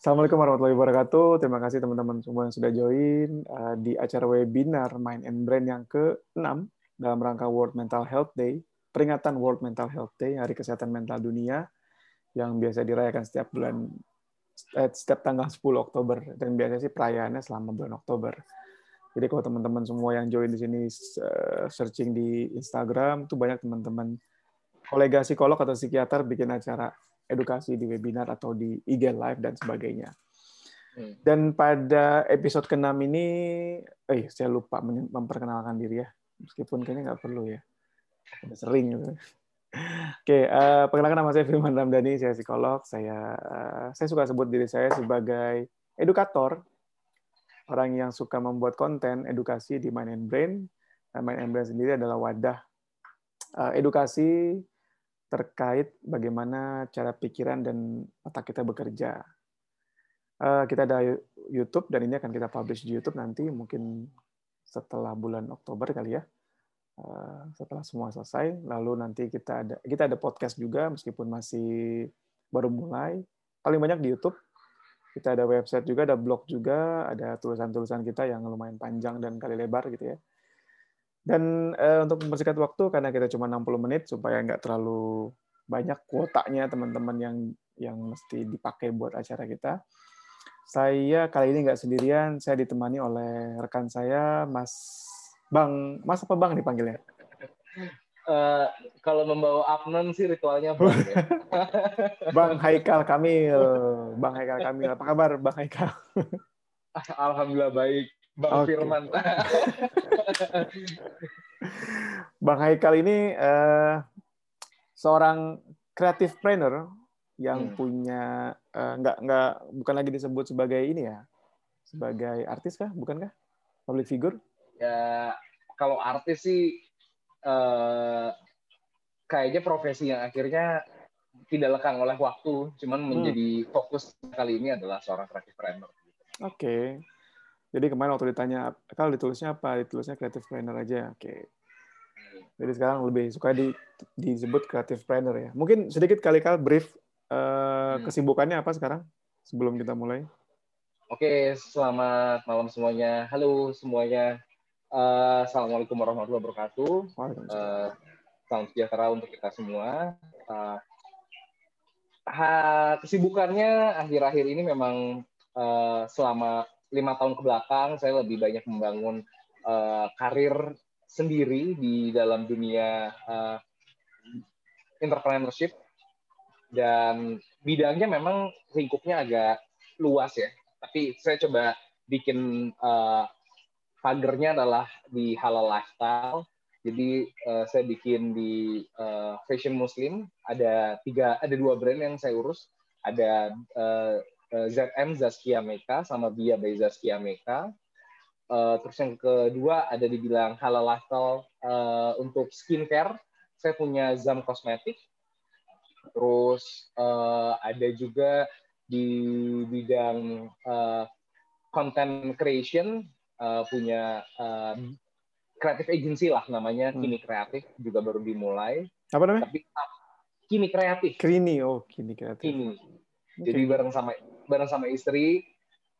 Assalamualaikum warahmatullahi wabarakatuh. Terima kasih teman-teman semua yang sudah join uh, di acara webinar Mind and Brain yang ke-6 dalam rangka World Mental Health Day, peringatan World Mental Health Day, Hari Kesehatan Mental Dunia yang biasa dirayakan setiap bulan eh, setiap tanggal 10 Oktober dan biasanya sih perayaannya selama bulan Oktober. Jadi kalau teman-teman semua yang join di sini uh, searching di Instagram tuh banyak teman-teman kolega psikolog atau psikiater bikin acara edukasi di webinar atau di IG live dan sebagainya. Hmm. Dan pada episode ke-6 ini, eh saya lupa memperkenalkan diri ya, meskipun kayaknya nggak perlu ya, udah sering gitu. Oke, uh, perkenalkan nama saya Firman Ramdhani, saya psikolog. Saya uh, saya suka sebut diri saya sebagai edukator, orang yang suka membuat konten edukasi di Mind and Brain. Nah, Mind and Brain sendiri adalah wadah uh, edukasi terkait bagaimana cara pikiran dan otak kita bekerja. Uh, kita ada YouTube dan ini akan kita publish di YouTube nanti mungkin setelah bulan Oktober kali ya. Uh, setelah semua selesai, lalu nanti kita ada kita ada podcast juga meskipun masih baru mulai. Paling banyak di YouTube. Kita ada website juga, ada blog juga, ada tulisan-tulisan kita yang lumayan panjang dan kali lebar gitu ya. Dan uh, untuk mempersingkat waktu karena kita cuma 60 menit supaya nggak terlalu banyak kuotanya teman-teman yang yang mesti dipakai buat acara kita. Saya kali ini nggak sendirian, saya ditemani oleh rekan saya, Mas Bang, Mas apa Bang dipanggilnya? Uh, kalau membawa Afnan sih ritualnya Bang. Ya. bang Haikal Kamil, Bang Haikal Kamil, apa kabar Bang Haikal? Alhamdulillah baik. Bang okay. Firman. Bang Haikal ini uh, seorang creative planner yang hmm. punya uh, nggak nggak bukan lagi disebut sebagai ini ya sebagai artis kah bukankah public figure ya kalau artis sih uh, kayaknya profesi yang akhirnya tidak lekang oleh waktu cuman hmm. menjadi fokus kali ini adalah seorang creative planner oke okay. Jadi kemarin waktu ditanya, kalau ditulisnya apa? Ditulisnya creative planner aja. Oke. Okay. Jadi sekarang lebih suka di, disebut creative planner ya. Mungkin sedikit kali-kali brief uh, kesibukannya apa sekarang sebelum kita mulai. Oke, selamat malam semuanya. Halo semuanya. Uh, Assalamualaikum warahmatullahi wabarakatuh. Uh, salam sejahtera untuk kita semua. Uh, ha, kesibukannya akhir-akhir ini memang uh, selama lima tahun ke belakang saya lebih banyak membangun uh, karir sendiri di dalam dunia uh, entrepreneurship dan bidangnya memang lingkupnya agak luas ya. Tapi saya coba bikin uh, pagernya adalah di halal lifestyle. Jadi uh, saya bikin di uh, fashion muslim ada tiga ada dua brand yang saya urus. Ada uh, ZM Zaskia Meka sama Bia by Zaskia Meka. Uh, terus yang kedua ada dibilang halal lifestyle uh, untuk skincare. Saya punya Zam Cosmetic. Terus uh, ada juga di bidang uh, content creation uh, punya uh, creative agency lah namanya hmm. Kini Kreatif juga baru dimulai. Apa namanya? Tapi Kini Kreatif. Kini oh Kini Kreatif. Kini. Okay. Jadi bareng sama bareng sama istri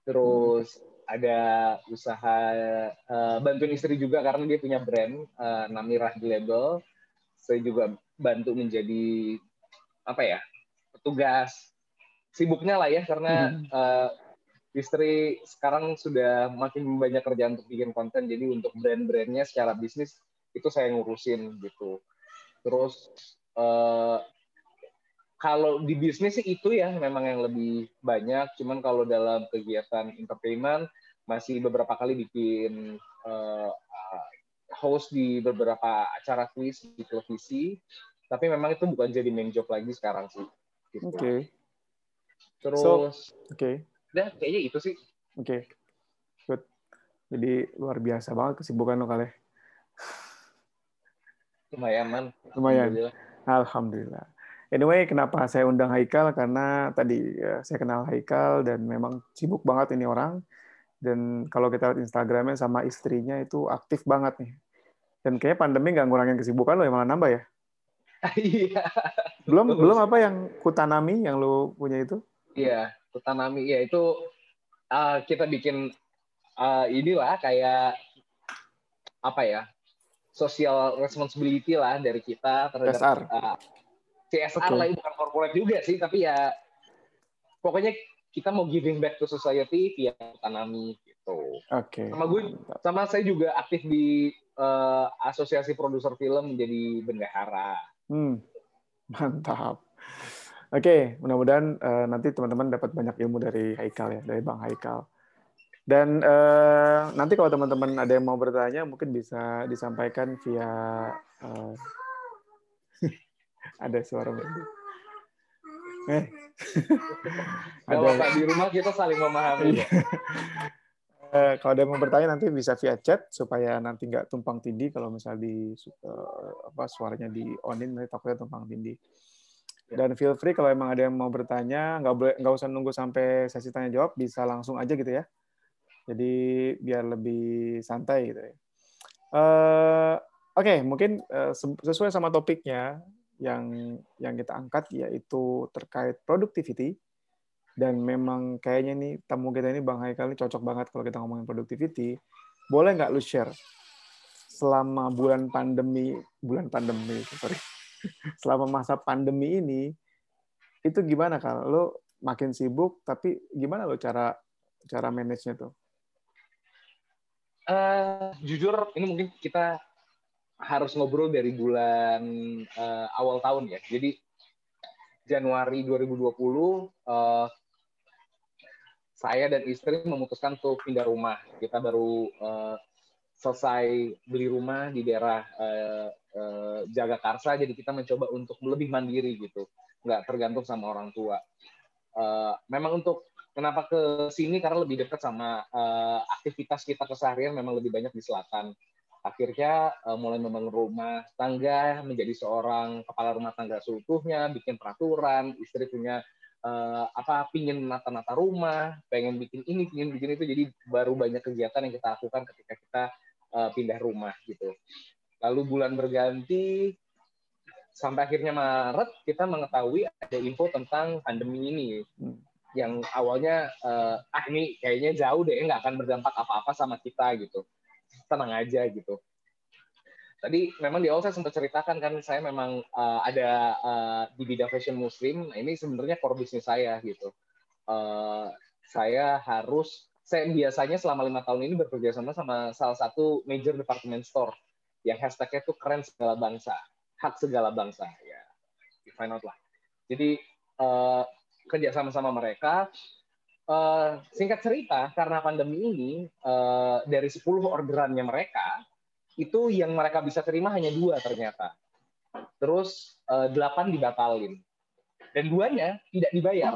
terus hmm. ada usaha uh, bantuin istri juga karena dia punya brand uh, Namirah Label saya juga bantu menjadi apa ya petugas sibuknya lah ya karena hmm. uh, istri sekarang sudah makin banyak kerjaan untuk bikin konten jadi untuk brand-brandnya secara bisnis itu saya ngurusin gitu terus uh, kalau di bisnis sih itu ya memang yang lebih banyak. Cuman kalau dalam kegiatan entertainment masih beberapa kali bikin uh, host di beberapa acara quiz di televisi. Tapi memang itu bukan jadi main job lagi sekarang sih. Gitu. Oke. Okay. Terus, so, oke. Okay. Udah kayaknya itu sih. Oke. Okay. Good. Jadi luar biasa banget kesibukan lo kali. Lumayan man. Lumayan. Alhamdulillah. Alhamdulillah. Anyway, kenapa saya undang Haikal? Karena tadi ya, saya kenal Haikal dan memang sibuk banget ini orang. Dan kalau kita lihat Instagramnya sama istrinya itu aktif banget nih. Dan kayaknya pandemi nggak ngurangin kesibukan lo, ya malah nambah ya? Iya. belum belum apa yang kutanami yang lo punya itu? Iya. Tutanami ya itu uh, kita bikin uh, inilah kayak apa ya social responsibility lah dari kita terhadap CSR, uh, CSR okay. lah bukan corporate juga sih tapi ya pokoknya kita mau giving back to society via Tanami gitu. Oke. Okay. Sama gue sama saya juga aktif di uh, asosiasi produser film menjadi bendahara. Hmm. Mantap. Oke, okay, mudah-mudahan uh, nanti teman-teman dapat banyak ilmu dari Haikal ya, dari Bang Haikal. Dan uh, nanti kalau teman-teman ada yang mau bertanya, mungkin bisa disampaikan via uh, ada suara berarti. Eh. ada Pak, di rumah kita saling memahami. uh, kalau ada yang mau bertanya nanti bisa via chat supaya nanti nggak tumpang tindih kalau misal di uh, apa suaranya di onin nanti takutnya tumpang tindih. Ya. Dan feel free kalau emang ada yang mau bertanya, nggak boleh nggak usah nunggu sampai sesi tanya jawab, bisa langsung aja gitu ya. Jadi biar lebih santai gitu ya. Uh, Oke, okay, mungkin uh, sesuai sama topiknya yang yang kita angkat yaitu terkait productivity dan memang kayaknya nih tamu kita ini Bang Haikal ini cocok banget kalau kita ngomongin productivity. Boleh nggak lu share selama bulan pandemi bulan pandemi sorry selama masa pandemi ini itu gimana kalau lo makin sibuk tapi gimana lo cara cara manage-nya tuh? Uh, jujur ini mungkin kita harus ngobrol dari bulan uh, awal tahun ya. Jadi Januari 2020 uh, saya dan istri memutuskan untuk pindah rumah. Kita baru uh, selesai beli rumah di daerah uh, uh, Jagakarsa, jadi kita mencoba untuk lebih mandiri gitu, nggak tergantung sama orang tua. Uh, memang untuk Kenapa ke sini? Karena lebih dekat sama uh, aktivitas kita keseharian memang lebih banyak di selatan. Akhirnya uh, mulai membangun rumah tangga, menjadi seorang kepala rumah tangga seutuhnya, bikin peraturan, istri punya uh, apa pingin nata-nata rumah, pengen bikin ini, pengen bikin itu, jadi baru banyak kegiatan yang kita lakukan ketika kita uh, pindah rumah gitu. Lalu bulan berganti, sampai akhirnya Maret kita mengetahui ada info tentang pandemi ini. Hmm yang awalnya uh, ah ini kayaknya jauh deh nggak akan berdampak apa-apa sama kita gitu tenang aja gitu. Tadi memang di awal saya sempat ceritakan kan saya memang uh, ada uh, di bidang fashion muslim nah ini sebenarnya core bisnis saya gitu. Uh, saya harus saya biasanya selama lima tahun ini bekerja sama sama salah satu major department store yang hashtagnya tuh keren segala bangsa hak segala bangsa ya. Find out lah. Jadi uh, kerja sama-sama mereka. Uh, singkat cerita, karena pandemi ini, uh, dari 10 orderannya mereka, itu yang mereka bisa terima hanya dua ternyata. Terus uh, delapan dibatalin. Dan duanya tidak dibayar.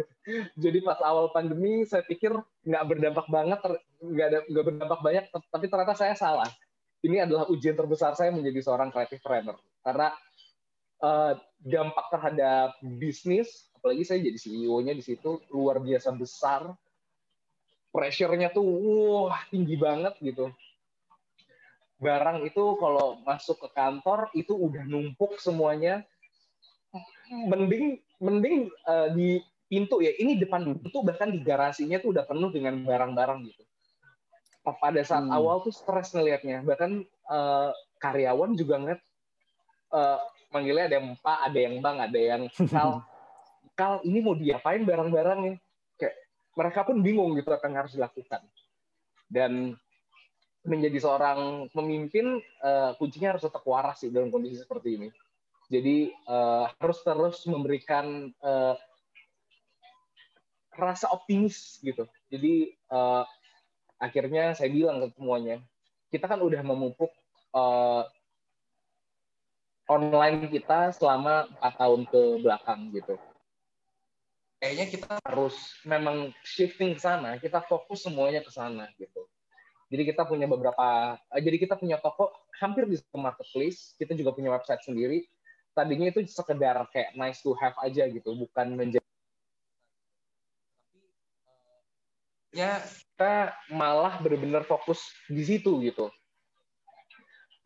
Jadi pas awal pandemi, saya pikir nggak berdampak banget, nggak ada nggak berdampak banyak, tapi ternyata saya salah. Ini adalah ujian terbesar saya menjadi seorang creative planner. Karena uh, dampak terhadap bisnis apalagi saya jadi CEO-nya di situ luar biasa besar. Pressure-nya tuh wah tinggi banget gitu. Barang itu kalau masuk ke kantor itu udah numpuk semuanya. Mending mending uh, di pintu ya. Ini depan pintu bahkan di garasinya tuh udah penuh dengan barang-barang gitu. Pada saat hmm. awal tuh stres ngelihatnya. Bahkan uh, karyawan juga ngeliat uh, manggilnya ada yang pak ada yang bang ada yang sal Ini mau diapain barang-barangnya. Kayak mereka pun bingung gitu apa harus dilakukan. Dan menjadi seorang pemimpin uh, kuncinya harus tetap waras sih dalam kondisi seperti ini. Jadi uh, harus terus memberikan uh, rasa optimis gitu. Jadi uh, akhirnya saya bilang ke semuanya kita kan udah memupuk uh, online kita selama empat tahun ke belakang gitu kayaknya kita harus memang shifting ke sana, kita fokus semuanya ke sana gitu. Jadi kita punya beberapa, eh, jadi kita punya toko hampir di marketplace, kita juga punya website sendiri. Tadinya itu sekedar kayak nice to have aja gitu, bukan menjadi ya kita malah benar-benar fokus di situ gitu.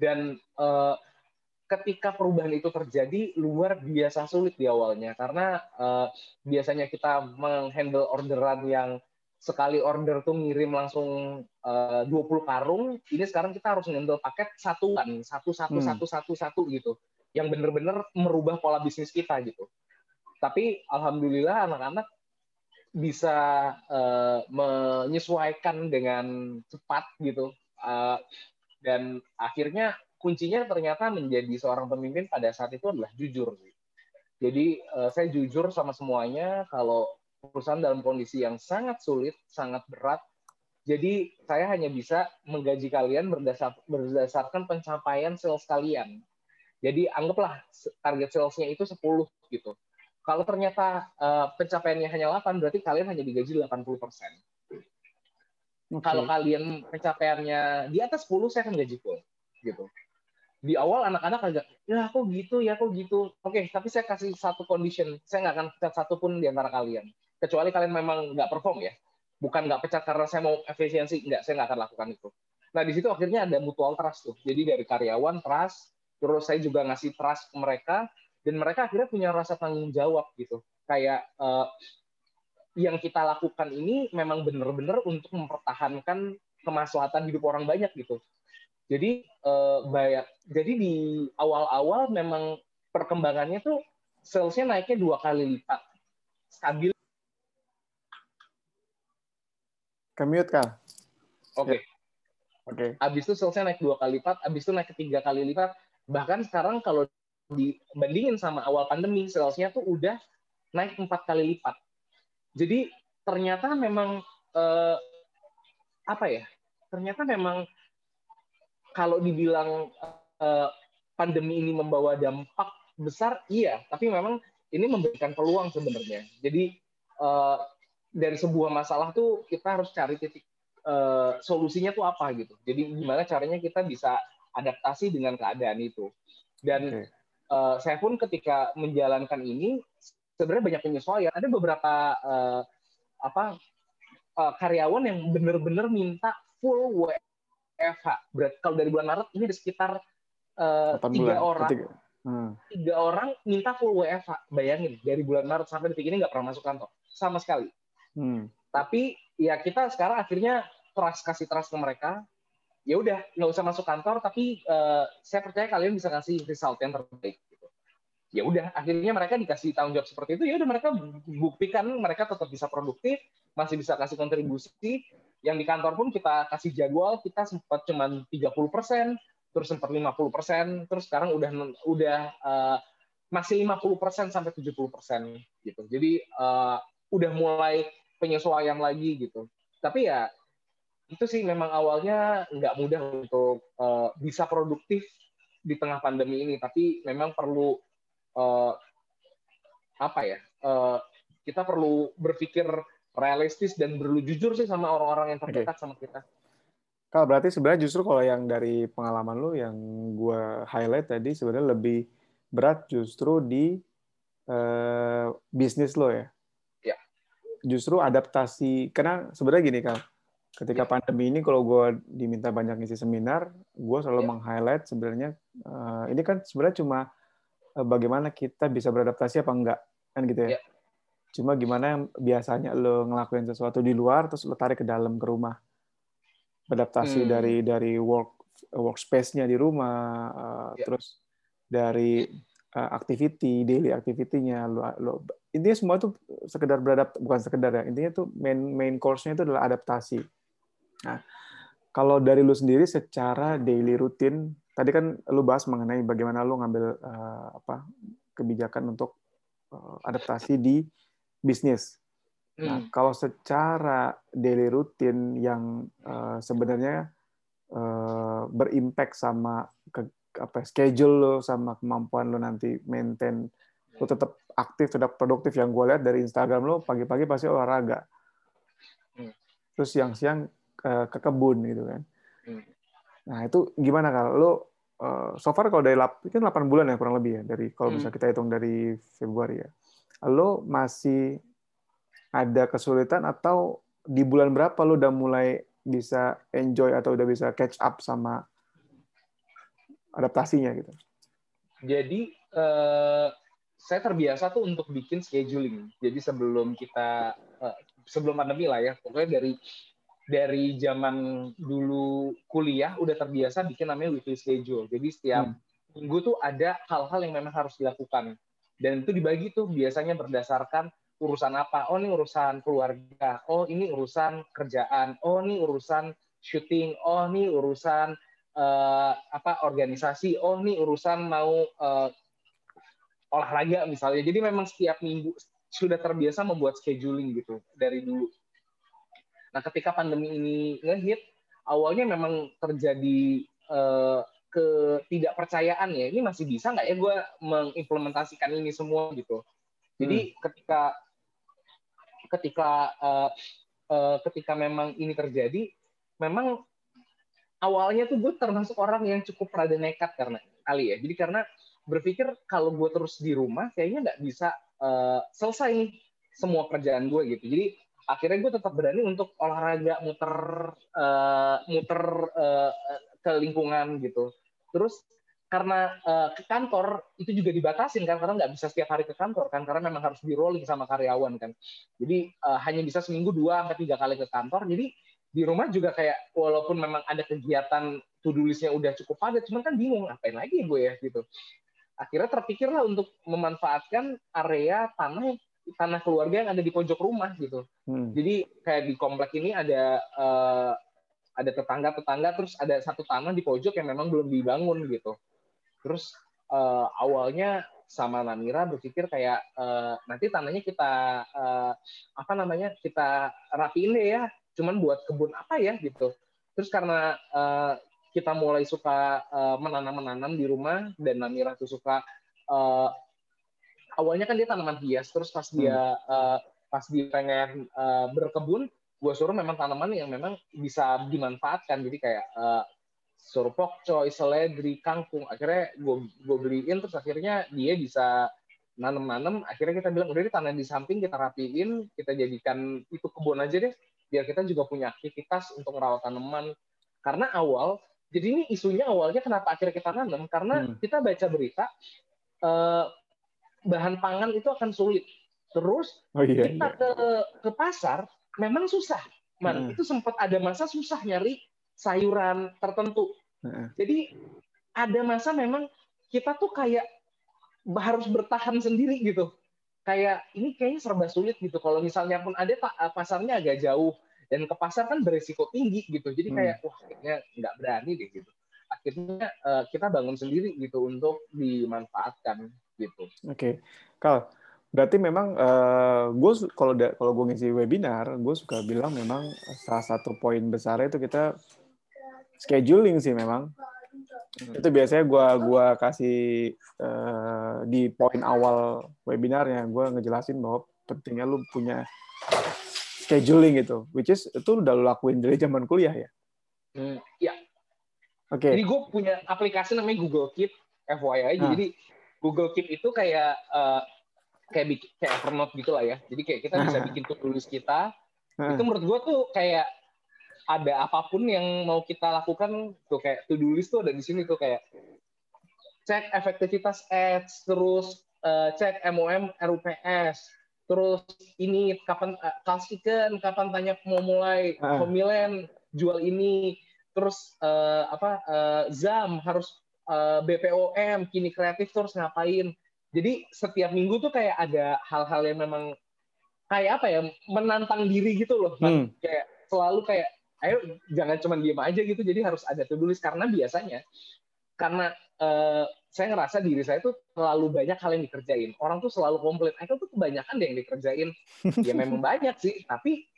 Dan uh, ketika perubahan itu terjadi luar biasa sulit di awalnya karena uh, biasanya kita menghandle orderan yang sekali order tuh ngirim langsung eh, uh, 20 karung, ini sekarang kita harus ngambil paket satuan, satu satu hmm. satu satu satu gitu, yang benar-benar merubah pola bisnis kita gitu. Tapi alhamdulillah anak-anak bisa uh, menyesuaikan dengan cepat gitu, uh, dan akhirnya kuncinya ternyata menjadi seorang pemimpin pada saat itu adalah jujur. Jadi uh, saya jujur sama semuanya kalau perusahaan dalam kondisi yang sangat sulit, sangat berat. Jadi saya hanya bisa menggaji kalian berdasar, berdasarkan pencapaian sales kalian. Jadi anggaplah target salesnya itu 10 gitu. Kalau ternyata uh, pencapaiannya hanya 8, berarti kalian hanya digaji 80%. Okay. Kalau kalian pencapaiannya di atas 10, saya akan gaji full. Gitu di awal anak-anak agak ya kok gitu ya kok gitu. Oke okay, tapi saya kasih satu condition. Saya nggak akan pecat satu pun di antara kalian. Kecuali kalian memang nggak perform ya. Bukan nggak pecat karena saya mau efisiensi nggak saya nggak akan lakukan itu. Nah di situ akhirnya ada mutual trust tuh. Jadi dari karyawan trust terus saya juga ngasih trust ke mereka dan mereka akhirnya punya rasa tanggung jawab gitu. Kayak uh, yang kita lakukan ini memang benar-benar untuk mempertahankan kemaslahatan hidup orang banyak gitu jadi uh, bayar. Jadi di awal-awal memang perkembangannya tuh salesnya naiknya dua kali lipat. Stabil. Commute kah? Oke. Okay. Oke. Okay. Abis itu salesnya naik dua kali lipat, abis itu naik ketiga kali lipat. Bahkan sekarang kalau dibandingin sama awal pandemi, salesnya tuh udah naik empat kali lipat. Jadi ternyata memang eh, apa ya? Ternyata memang kalau dibilang uh, pandemi ini membawa dampak besar, iya. Tapi memang ini memberikan peluang sebenarnya. Jadi uh, dari sebuah masalah tuh kita harus cari titik uh, solusinya tuh apa gitu. Jadi gimana caranya kita bisa adaptasi dengan keadaan itu. Dan okay. uh, saya pun ketika menjalankan ini sebenarnya banyak penyesuaian. Ada beberapa uh, apa uh, karyawan yang benar-benar minta full WFH. Berarti kalau dari bulan Maret ini ada sekitar uh, tiga orang. Tiga. Hmm. tiga orang minta full WFH. Bayangin dari bulan Maret sampai detik ini nggak pernah masuk kantor sama sekali. Hmm. Tapi ya kita sekarang akhirnya trust kasih trust ke mereka. Ya udah nggak usah masuk kantor, tapi uh, saya percaya kalian bisa kasih result yang terbaik. Gitu. Ya udah akhirnya mereka dikasih tanggung jawab seperti itu. Ya udah mereka buktikan mereka tetap bisa produktif, masih bisa kasih kontribusi yang di kantor pun kita kasih jadwal kita sempat cuma 30 persen terus sempat 50 persen terus sekarang udah udah uh, masih 50 persen sampai 70 persen gitu. Jadi uh, udah mulai penyesuaian lagi gitu. Tapi ya itu sih memang awalnya nggak mudah untuk uh, bisa produktif di tengah pandemi ini. Tapi memang perlu uh, apa ya uh, kita perlu berpikir realistis dan perlu jujur sih sama orang-orang yang terdekat okay. sama kita. Kalau berarti sebenarnya justru kalau yang dari pengalaman lu yang gue highlight tadi sebenarnya lebih berat justru di uh, bisnis lo ya. Ya. Justru adaptasi karena sebenarnya gini kal, ketika ya. pandemi ini kalau gue diminta banyak ngisi seminar, gue selalu ya. meng-highlight sebenarnya uh, ini kan sebenarnya cuma uh, bagaimana kita bisa beradaptasi apa enggak kan gitu ya. ya Cuma gimana biasanya lo ngelakuin sesuatu di luar terus lo tarik ke dalam ke rumah. Adaptasi hmm. dari dari work workspace-nya di rumah uh, yeah. terus dari uh, activity, daily activity-nya lo, lo intinya semua itu sekedar beradapt bukan sekedar ya. Intinya tuh main main course-nya itu adalah adaptasi. Nah, kalau dari lu sendiri secara daily rutin, tadi kan lu bahas mengenai bagaimana lu ngambil uh, apa kebijakan untuk uh, adaptasi di bisnis. Nah, hmm. kalau secara daily rutin yang uh, sebenarnya uh, berimpact sama ke, apa schedule lo sama kemampuan lo nanti maintain lo tetap aktif tetap produktif yang gue lihat dari Instagram lo pagi-pagi pasti olahraga hmm. terus siang-siang ke, ke kebun gitu kan hmm. nah itu gimana kalau lo uh, so far kalau dari kan 8 bulan ya kurang lebih ya dari kalau hmm. bisa kita hitung dari Februari ya lo masih ada kesulitan atau di bulan berapa lo udah mulai bisa enjoy atau udah bisa catch up sama adaptasinya gitu? Jadi uh, saya terbiasa tuh untuk bikin scheduling. Jadi sebelum kita uh, sebelum pandemi lah ya, pokoknya dari dari zaman dulu kuliah udah terbiasa bikin namanya weekly schedule. Jadi setiap hmm. minggu tuh ada hal-hal yang memang harus dilakukan. Dan itu dibagi tuh biasanya berdasarkan urusan apa. Oh ini urusan keluarga. Oh ini urusan kerjaan. Oh ini urusan syuting. Oh ini urusan uh, apa organisasi. Oh ini urusan mau uh, olahraga misalnya. Jadi memang setiap minggu sudah terbiasa membuat scheduling gitu dari dulu. Nah, ketika pandemi ini ngehit, awalnya memang terjadi uh, ketidakpercayaan ya. Ini masih bisa nggak ya gue mengimplementasikan ini semua gitu. Jadi hmm. ketika ketika uh, uh, ketika memang ini terjadi, memang awalnya tuh gue termasuk orang yang cukup rada nekat karena kali ya. Jadi karena berpikir kalau gue terus di rumah kayaknya nggak bisa uh, selesai nih semua kerjaan gue gitu. Jadi akhirnya gue tetap berani untuk olahraga muter uh, muter uh, ke lingkungan gitu. Terus karena uh, ke kantor itu juga dibatasin kan karena nggak bisa setiap hari ke kantor kan karena memang harus di rolling sama karyawan kan. Jadi uh, hanya bisa seminggu dua sampai tiga kali ke kantor. Jadi di rumah juga kayak walaupun memang ada kegiatan to do udah cukup padat cuman kan bingung ngapain lagi gue ya gitu. Akhirnya terpikirlah untuk memanfaatkan area tanah tanah keluarga yang ada di pojok rumah gitu. Hmm. Jadi kayak di komplek ini ada uh, ada tetangga-tetangga terus ada satu tanah di pojok yang memang belum dibangun gitu. Terus uh, awalnya sama Namira berpikir kayak uh, nanti tanahnya kita uh, apa namanya kita rapiin deh ya. Cuman buat kebun apa ya gitu. Terus karena uh, kita mulai suka uh, menanam-menanam di rumah dan Namira tuh suka uh, awalnya kan dia tanaman hias terus pas dia hmm. uh, pas dia pengen uh, berkebun gue suruh memang tanaman yang memang bisa dimanfaatkan jadi kayak uh, suruh pokcoy, seledri, kangkung. Akhirnya gue gue beliin terus akhirnya dia bisa nanam-nanam. Akhirnya kita bilang udah di tanah di samping kita rapiin, kita jadikan itu kebun aja deh biar kita juga punya aktivitas untuk merawat tanaman. Karena awal jadi ini isunya awalnya kenapa akhirnya kita nanam karena hmm. kita baca berita uh, bahan pangan itu akan sulit. Terus oh, iya, kita iya. ke ke pasar memang susah. Man, hmm. itu sempat ada masa susah nyari sayuran tertentu. Hmm. Jadi ada masa memang kita tuh kayak harus bertahan sendiri gitu. Kayak ini kayaknya serba sulit gitu. Kalau misalnya pun ada pasarnya agak jauh dan ke pasar kan beresiko tinggi gitu. Jadi hmm. kayak wah kayaknya nggak berani deh gitu. Akhirnya uh, kita bangun sendiri gitu untuk dimanfaatkan gitu. Oke, okay. Kal, berarti memang uh, gue kalau kalau gue ngisi webinar, gue suka bilang memang salah satu poin besar itu kita scheduling sih memang. Hmm. Itu biasanya gue gua kasih uh, di poin awal webinarnya, gue ngejelasin bahwa pentingnya lu punya scheduling gitu, which is itu udah lu lakuin dari zaman kuliah ya? Hmm, ya. Oke. Okay. Jadi gue punya aplikasi namanya Google Keep, FYI. Nah. Jadi Google Keep itu kayak uh, kayak bikin kayak Evernote gitu lah ya. Jadi kayak kita bisa bikin tulis kita. Itu menurut gue tuh kayak ada apa pun yang mau kita lakukan tuh kayak to do list tuh ada di sini tuh kayak cek efektivitas ads, terus uh, cek MOM RUPS, terus ini kapan uh, ikan kapan tanya mau mulai pemilihan jual ini, terus uh, apa uh, ZAM harus uh, eh, BPOM, kini kreatif terus ngapain. Jadi setiap minggu tuh kayak ada hal-hal yang memang kayak apa ya menantang diri gitu loh. Hmm. Kayak selalu kayak ayo jangan cuma diem aja gitu. Jadi harus ada tulis karena biasanya karena uh, saya ngerasa diri saya tuh terlalu banyak hal yang dikerjain. Orang tuh selalu komplain, itu tuh kebanyakan deh yang dikerjain. ya memang banyak sih, tapi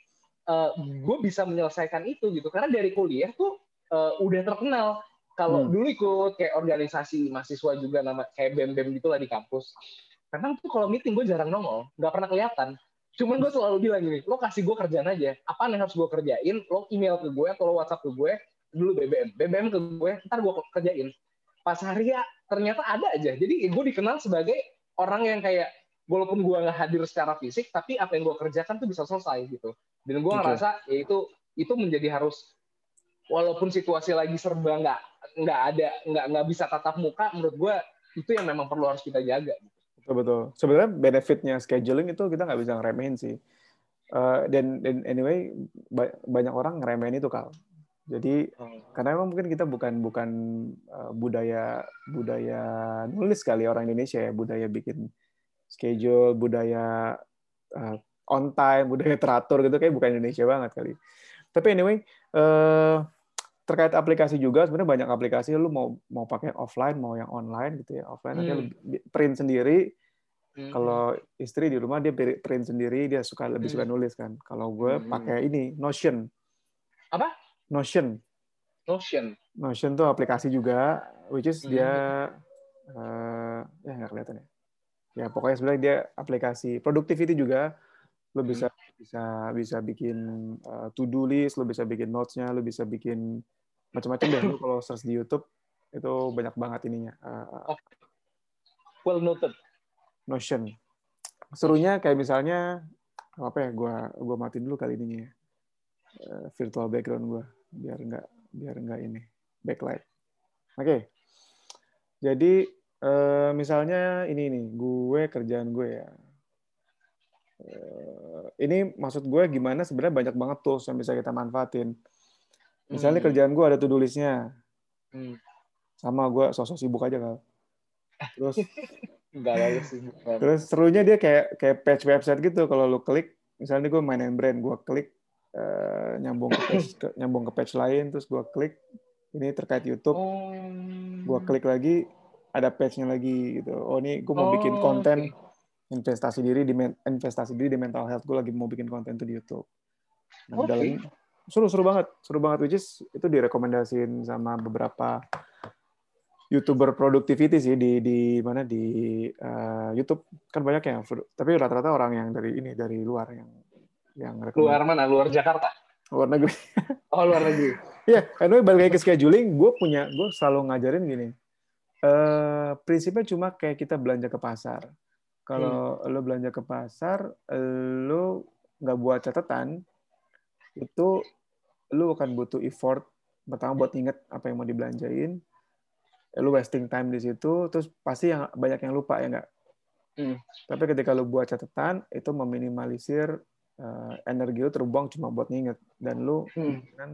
uh, gue bisa menyelesaikan itu gitu. Karena dari kuliah tuh uh, udah terkenal kalau hmm. dulu ikut kayak organisasi mahasiswa juga nama kayak bem bem gitulah di kampus. Memang tuh kalau meeting gue jarang nongol nggak pernah kelihatan. Cuman gue selalu bilang gini lo kasih gue kerjaan aja. Apa yang harus gue kerjain? Lo email ke gue atau lo whatsapp ke gue dulu BBM BBM ke gue ntar gue kerjain. Pas hari ya ternyata ada aja. Jadi gue dikenal sebagai orang yang kayak walaupun gue nggak hadir secara fisik tapi apa yang gue kerjakan tuh bisa selesai gitu. Dan gue okay. ngerasa ya itu itu menjadi harus walaupun situasi lagi serba nggak nggak ada nggak nggak bisa tatap muka menurut gue itu yang memang perlu harus kita jaga. Betul betul. Sebenarnya benefitnya scheduling itu kita nggak bisa ngeremehin sih. Uh, dan, dan anyway banyak orang ngeremehin itu kal. Jadi hmm. karena memang mungkin kita bukan bukan uh, budaya budaya nulis kali orang Indonesia ya budaya bikin schedule budaya uh, on time budaya teratur gitu kayak bukan Indonesia banget kali. Tapi anyway uh, terkait aplikasi juga sebenarnya banyak aplikasi lu mau mau pakai offline mau yang online gitu ya offline hmm. print sendiri hmm. kalau istri di rumah dia print sendiri dia suka lebih hmm. suka nulis kan kalau gue hmm. pakai ini Notion apa Notion Notion Notion tuh aplikasi juga which is hmm. dia uh, ya nggak kelihatan ya ya pokoknya sebenarnya dia aplikasi productivity juga lo bisa hmm. bisa bisa bikin uh, to do list lo bisa bikin notesnya lo bisa bikin macam-macam deh lu kalau search di YouTube itu banyak banget ininya. Uh, well noted. Notion. Serunya kayak misalnya apa ya gua gua matiin dulu kali ini ya. Uh, virtual background gua biar enggak biar enggak ini backlight. Oke. Okay. jadi uh, misalnya ini nih gue kerjaan gue ya. Uh, ini maksud gue gimana sebenarnya banyak banget tools yang bisa kita manfaatin Misalnya hmm. kerjaan gue ada to-do list-nya. Hmm. Sama gue sosok sibuk aja kal. Terus Enggak lah sibuk. Terus serunya dia kayak kayak patch website gitu kalau lu klik misalnya gue main brand gue klik uh, nyambung ke page ke, nyambung ke page lain terus gue klik ini terkait YouTube. Oh. Gue klik lagi ada page-nya lagi gitu. Oh ini gue mau oh, bikin konten okay. investasi diri di investasi diri di mental health gue lagi mau bikin konten tuh di YouTube. Nah, okay. dalam seru seru banget seru banget. Which is itu direkomendasiin sama beberapa youtuber productivity sih di di mana di uh, YouTube. Kan banyak yang tapi rata-rata orang yang dari ini dari luar yang yang luar mana? Luar Jakarta? Luar negeri. Oh luar negeri. Ya yeah, anyway balik lagi ke scheduling. Gue punya gue selalu ngajarin gini. Uh, prinsipnya cuma kayak kita belanja ke pasar. Kalau hmm. lo belanja ke pasar lo nggak buat catatan itu lu akan butuh effort pertama buat inget apa yang mau dibelanjain. Lu wasting time di situ terus pasti yang banyak yang lupa ya enggak hmm. tapi ketika lu buat catatan itu meminimalisir uh, energi lu terbuang cuma buat nginget. Dan lu hmm. kan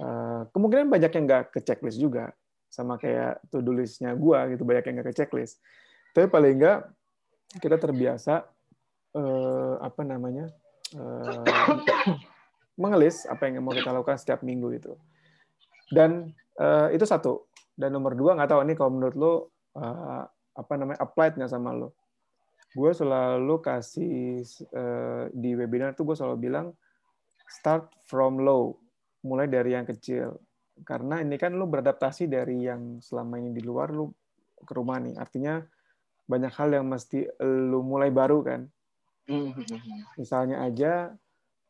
uh, kemungkinan banyak yang nggak ke checklist juga. Sama kayak to do listnya gua gitu banyak yang nggak ke checklist. Tapi paling enggak kita terbiasa uh, apa namanya uh, mengelis apa yang mau kita lakukan setiap minggu itu. Dan uh, itu satu. Dan nomor dua nggak tahu ini kalau menurut lo uh, apa namanya applied nggak sama lo. Gue selalu kasih uh, di webinar tuh gue selalu bilang start from low, mulai dari yang kecil. Karena ini kan lo beradaptasi dari yang selama ini di luar lo ke rumah nih. Artinya banyak hal yang mesti lo mulai baru kan. Mm-hmm. Misalnya aja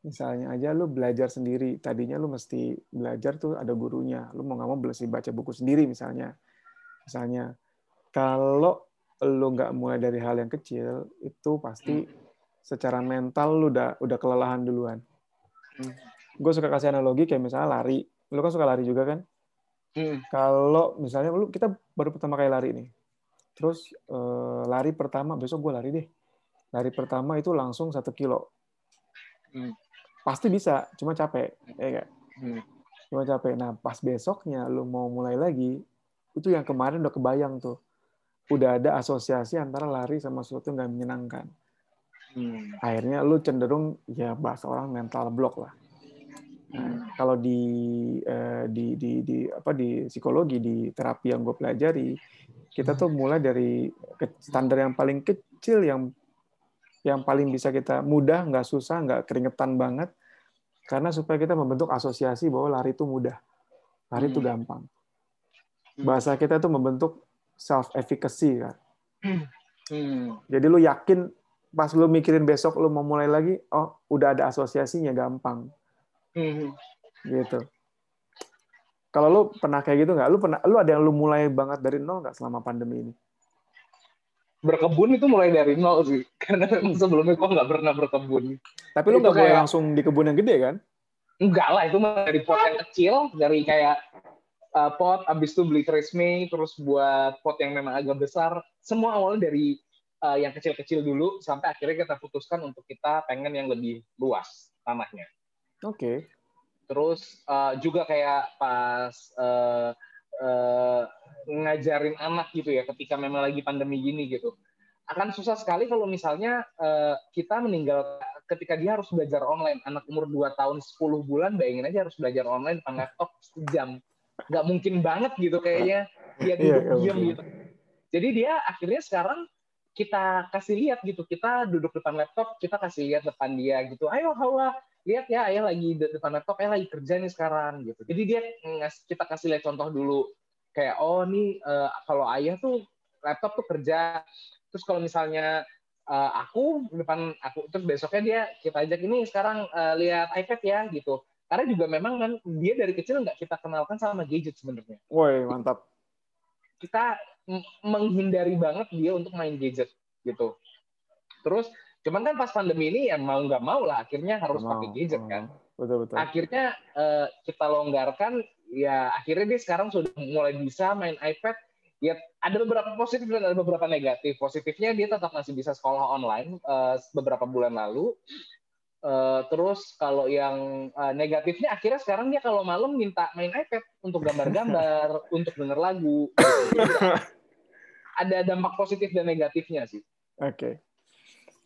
Misalnya aja lu belajar sendiri, tadinya lu mesti belajar tuh ada gurunya, lu mau nggak mau mesti baca buku sendiri misalnya. Misalnya, kalau lu nggak mulai dari hal yang kecil, itu pasti secara mental lu udah udah kelelahan duluan. Hmm. Gue suka kasih analogi kayak misalnya lari, lu kan suka lari juga kan? Hmm. Kalau misalnya lu kita baru pertama kali lari nih, terus uh, lari pertama besok gue lari deh, lari pertama itu langsung satu kilo. Hmm pasti bisa cuma capek ya gak? Hmm. cuma capek nah pas besoknya lu mau mulai lagi itu yang kemarin udah kebayang tuh udah ada asosiasi antara lari sama sesuatu yang gak menyenangkan hmm. akhirnya lu cenderung ya bahasa orang mental block lah Nah, hmm. kalau di, eh, di di di apa di psikologi di terapi yang gue pelajari kita tuh mulai dari standar yang paling kecil yang yang paling bisa kita mudah, nggak susah, nggak keringetan banget, karena supaya kita membentuk asosiasi bahwa lari itu mudah, lari itu hmm. gampang. Hmm. Bahasa kita itu membentuk self efficacy kan. Hmm. Jadi lu yakin pas lu mikirin besok lu mau mulai lagi, oh udah ada asosiasinya gampang. Gitu. Kalau lu pernah kayak gitu nggak? Lu pernah, lu ada yang lu mulai banget dari nol nggak selama pandemi ini? Berkebun itu mulai dari nol sih karena sebelumnya gue nggak pernah berkebun tapi lu nggak boleh langsung di kebun yang gede kan enggak lah itu dari pot yang kecil dari kayak uh, pot, abis itu beli tresme, terus buat pot yang memang agak besar. Semua awalnya dari uh, yang kecil-kecil dulu sampai akhirnya kita putuskan untuk kita pengen yang lebih luas tanahnya. Oke. Okay. Terus uh, juga kayak pas uh, uh, ngajarin anak gitu ya, ketika memang lagi pandemi gini gitu, akan susah sekali kalau misalnya uh, kita meninggal ketika dia harus belajar online. Anak umur 2 tahun 10 bulan, bayangin aja harus belajar online depan laptop sejam nggak mungkin banget gitu kayaknya dia iya, duduk yeah, diam gitu. Jadi dia akhirnya sekarang kita kasih lihat gitu, kita duduk depan laptop, kita kasih lihat depan dia gitu. Ayo Hawa, lihat ya ayah lagi di depan laptop, ayah lagi kerja nih sekarang gitu. Jadi dia kita kasih lihat contoh dulu kayak oh nih uh, kalau ayah tuh laptop tuh kerja. Terus kalau misalnya uh, aku depan aku terus besoknya dia kita ajak ini sekarang uh, lihat iPad ya gitu karena juga memang kan dia dari kecil nggak kita kenalkan sama gadget sebenarnya. Woi mantap. Kita menghindari banget dia untuk main gadget gitu. Terus cuman kan pas pandemi ini ya mau nggak mau lah akhirnya harus mau, pakai gadget mau. kan. Betul betul. Akhirnya uh, kita longgarkan ya akhirnya dia sekarang sudah mulai bisa main iPad. Ya ada beberapa positif dan ada beberapa negatif. Positifnya dia tetap masih bisa sekolah online uh, beberapa bulan lalu Uh, terus kalau yang uh, negatifnya akhirnya sekarang dia kalau malam minta main iPad untuk gambar-gambar, untuk denger lagu. Gitu. Ada dampak positif dan negatifnya sih. Oke. Okay.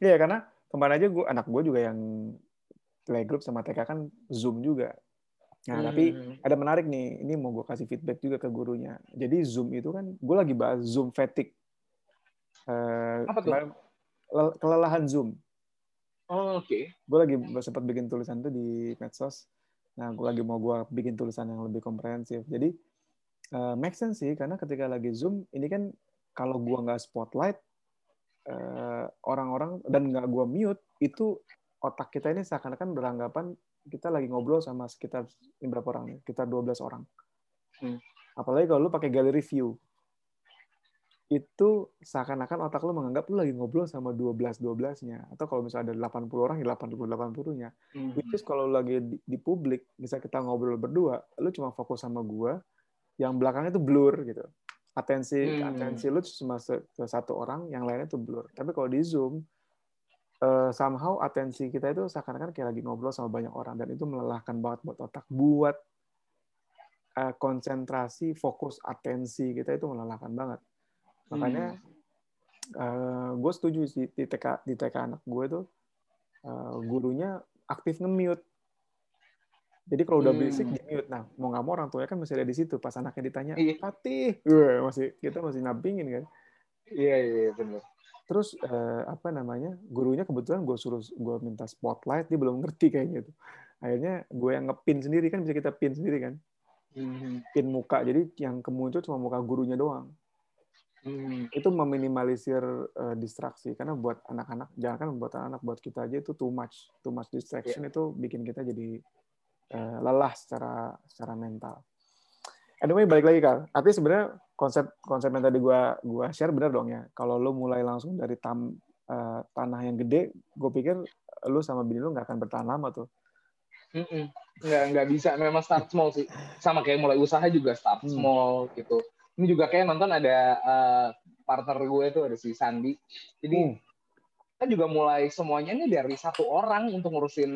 Iya karena kemarin aja gua anak gue juga yang playgroup sama TK kan Zoom juga. Nah, hmm. tapi ada menarik nih. Ini mau gue kasih feedback juga ke gurunya. Jadi Zoom itu kan, gue lagi bahas Zoom fatigue. Uh, Apa tuh? Kelelahan Zoom. Oh, oke. Okay. Gue lagi sempat bikin tulisan tuh di medsos. Nah, gue lagi mau gue bikin tulisan yang lebih komprehensif. Jadi, uh, make sense sih, karena ketika lagi Zoom, ini kan kalau gue nggak spotlight, uh, orang-orang, dan nggak gue mute, itu otak kita ini seakan-akan beranggapan kita lagi ngobrol sama sekitar ini berapa orang nih? Sekitar 12 orang. Hmm. Apalagi kalau lu pakai gallery view itu seakan-akan otak lo menganggap lo lagi ngobrol sama 12-12-nya. Atau kalau misalnya ada 80 orang, ya 80-80-nya. Mm-hmm. Which is kalau lagi di, di publik, bisa kita ngobrol berdua, lo cuma fokus sama gua, yang belakangnya itu blur gitu. Atensi mm-hmm. atensi lo cuma ke satu orang, yang lainnya itu blur. Tapi kalau di Zoom, uh, somehow atensi kita itu seakan-akan kayak lagi ngobrol sama banyak orang. Dan itu melelahkan banget buat otak. Buat uh, konsentrasi, fokus, atensi kita itu melelahkan banget makanya hmm. uh, eh, gue setuju sih di TK di TK anak gue tuh uh, gurunya aktif nge-mute jadi kalau udah berisik hmm. di mute nah mau nggak mau orang tuanya kan masih ada di situ pas anaknya ditanya iya. Fatih masih kita masih nampingin kan iya iya, iya benar terus uh, apa namanya gurunya kebetulan gue suruh gue minta spotlight dia belum ngerti kayak gitu akhirnya gue yang ngepin sendiri kan bisa kita pin sendiri kan hmm. pin muka jadi yang kemuncul cuma muka gurunya doang Hmm. Itu meminimalisir uh, distraksi karena buat anak-anak jangan kan buat anak-anak buat kita aja itu too much too much distraction yeah. itu bikin kita jadi uh, lelah secara secara mental. Anyway balik lagi kal. Tapi sebenarnya konsep konsep yang tadi gua gua share benar dong ya. Kalau lo mulai langsung dari tam uh, tanah yang gede, gue pikir lo sama bini lo nggak akan bertahan lama tuh. Mm -mm. Nggak nggak bisa. Memang start small sih. Sama kayak mulai usaha juga start hmm. small gitu ini juga kayak nonton ada uh, partner gue tuh ada si Sandi jadi hmm. kita juga mulai semuanya ini dari satu orang untuk ngurusin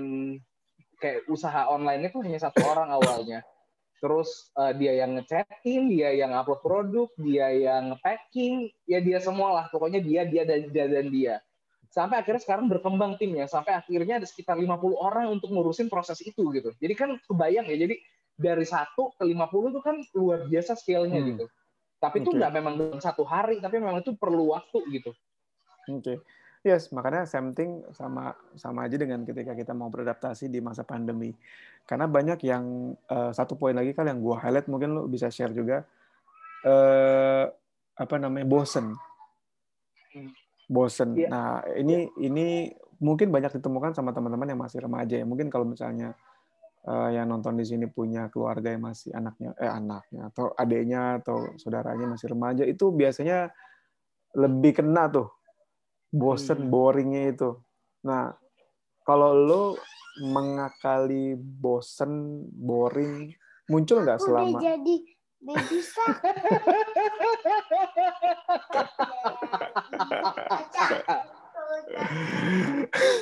kayak usaha online itu hanya satu orang awalnya terus uh, dia yang ngechatting dia yang upload produk dia yang packing ya dia semua lah pokoknya dia dia dan dia dan dia sampai akhirnya sekarang berkembang timnya sampai akhirnya ada sekitar 50 orang untuk ngurusin proses itu gitu jadi kan kebayang ya jadi dari satu ke 50 itu kan luar biasa scale-nya hmm. gitu tapi itu nggak memang dalam satu hari, tapi memang itu perlu waktu gitu. Oke. Okay. Yes, makanya same thing sama sama aja dengan ketika kita mau beradaptasi di masa pandemi. Karena banyak yang uh, satu poin lagi kan yang gua highlight mungkin lo bisa share juga uh, apa namanya bosen. Hmm. Bosen. Yeah. Nah, ini yeah. ini mungkin banyak ditemukan sama teman-teman yang masih remaja ya. Mungkin kalau misalnya uh, yang nonton di sini punya keluarga yang masih anaknya eh anaknya atau adiknya atau saudaranya masih remaja itu biasanya lebih kena tuh bosen hmm. boringnya itu. Nah kalau lo mengakali bosen boring muncul nggak selama udah jadi Baby shark.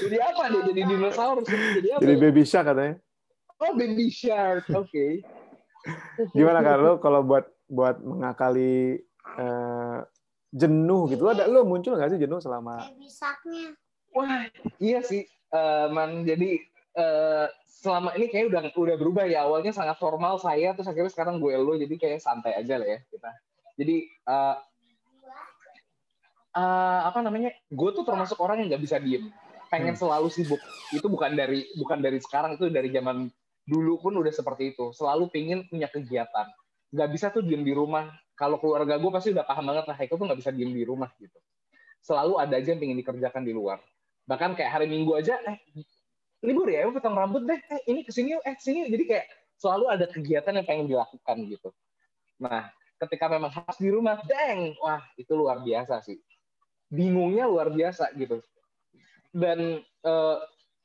jadi apa deh? Jadi dinosaurus? Jadi apa? Jadi baby shark katanya. Oh, baby shark. Oke. Gimana kan lo kalau buat buat mengakali eh, jenuh gitu ada lo muncul nggak sih jenuh selama. Wah, iya sih, Eh, man. Jadi eh, selama ini kayak udah udah berubah ya. Awalnya sangat formal saya, terus akhirnya sekarang gue lo, jadi kayak santai aja lah ya kita. Jadi eh, eh, apa namanya? Gue tuh termasuk orang yang nggak bisa diem, pengen selalu sibuk. Itu bukan dari bukan dari sekarang, itu dari zaman dulu pun udah seperti itu. Selalu pingin punya kegiatan. Nggak bisa tuh diem di rumah. Kalau keluarga gue pasti udah paham banget lah, Haikal tuh nggak bisa diem di rumah? gitu. Selalu ada aja yang pengen dikerjakan di luar. Bahkan kayak hari minggu aja eh libur ya potong rambut deh. Eh ini ke sini eh yuk. jadi kayak selalu ada kegiatan yang pengen dilakukan gitu. Nah ketika memang harus di rumah deng wah itu luar biasa sih. Bingungnya luar biasa gitu. Dan eh,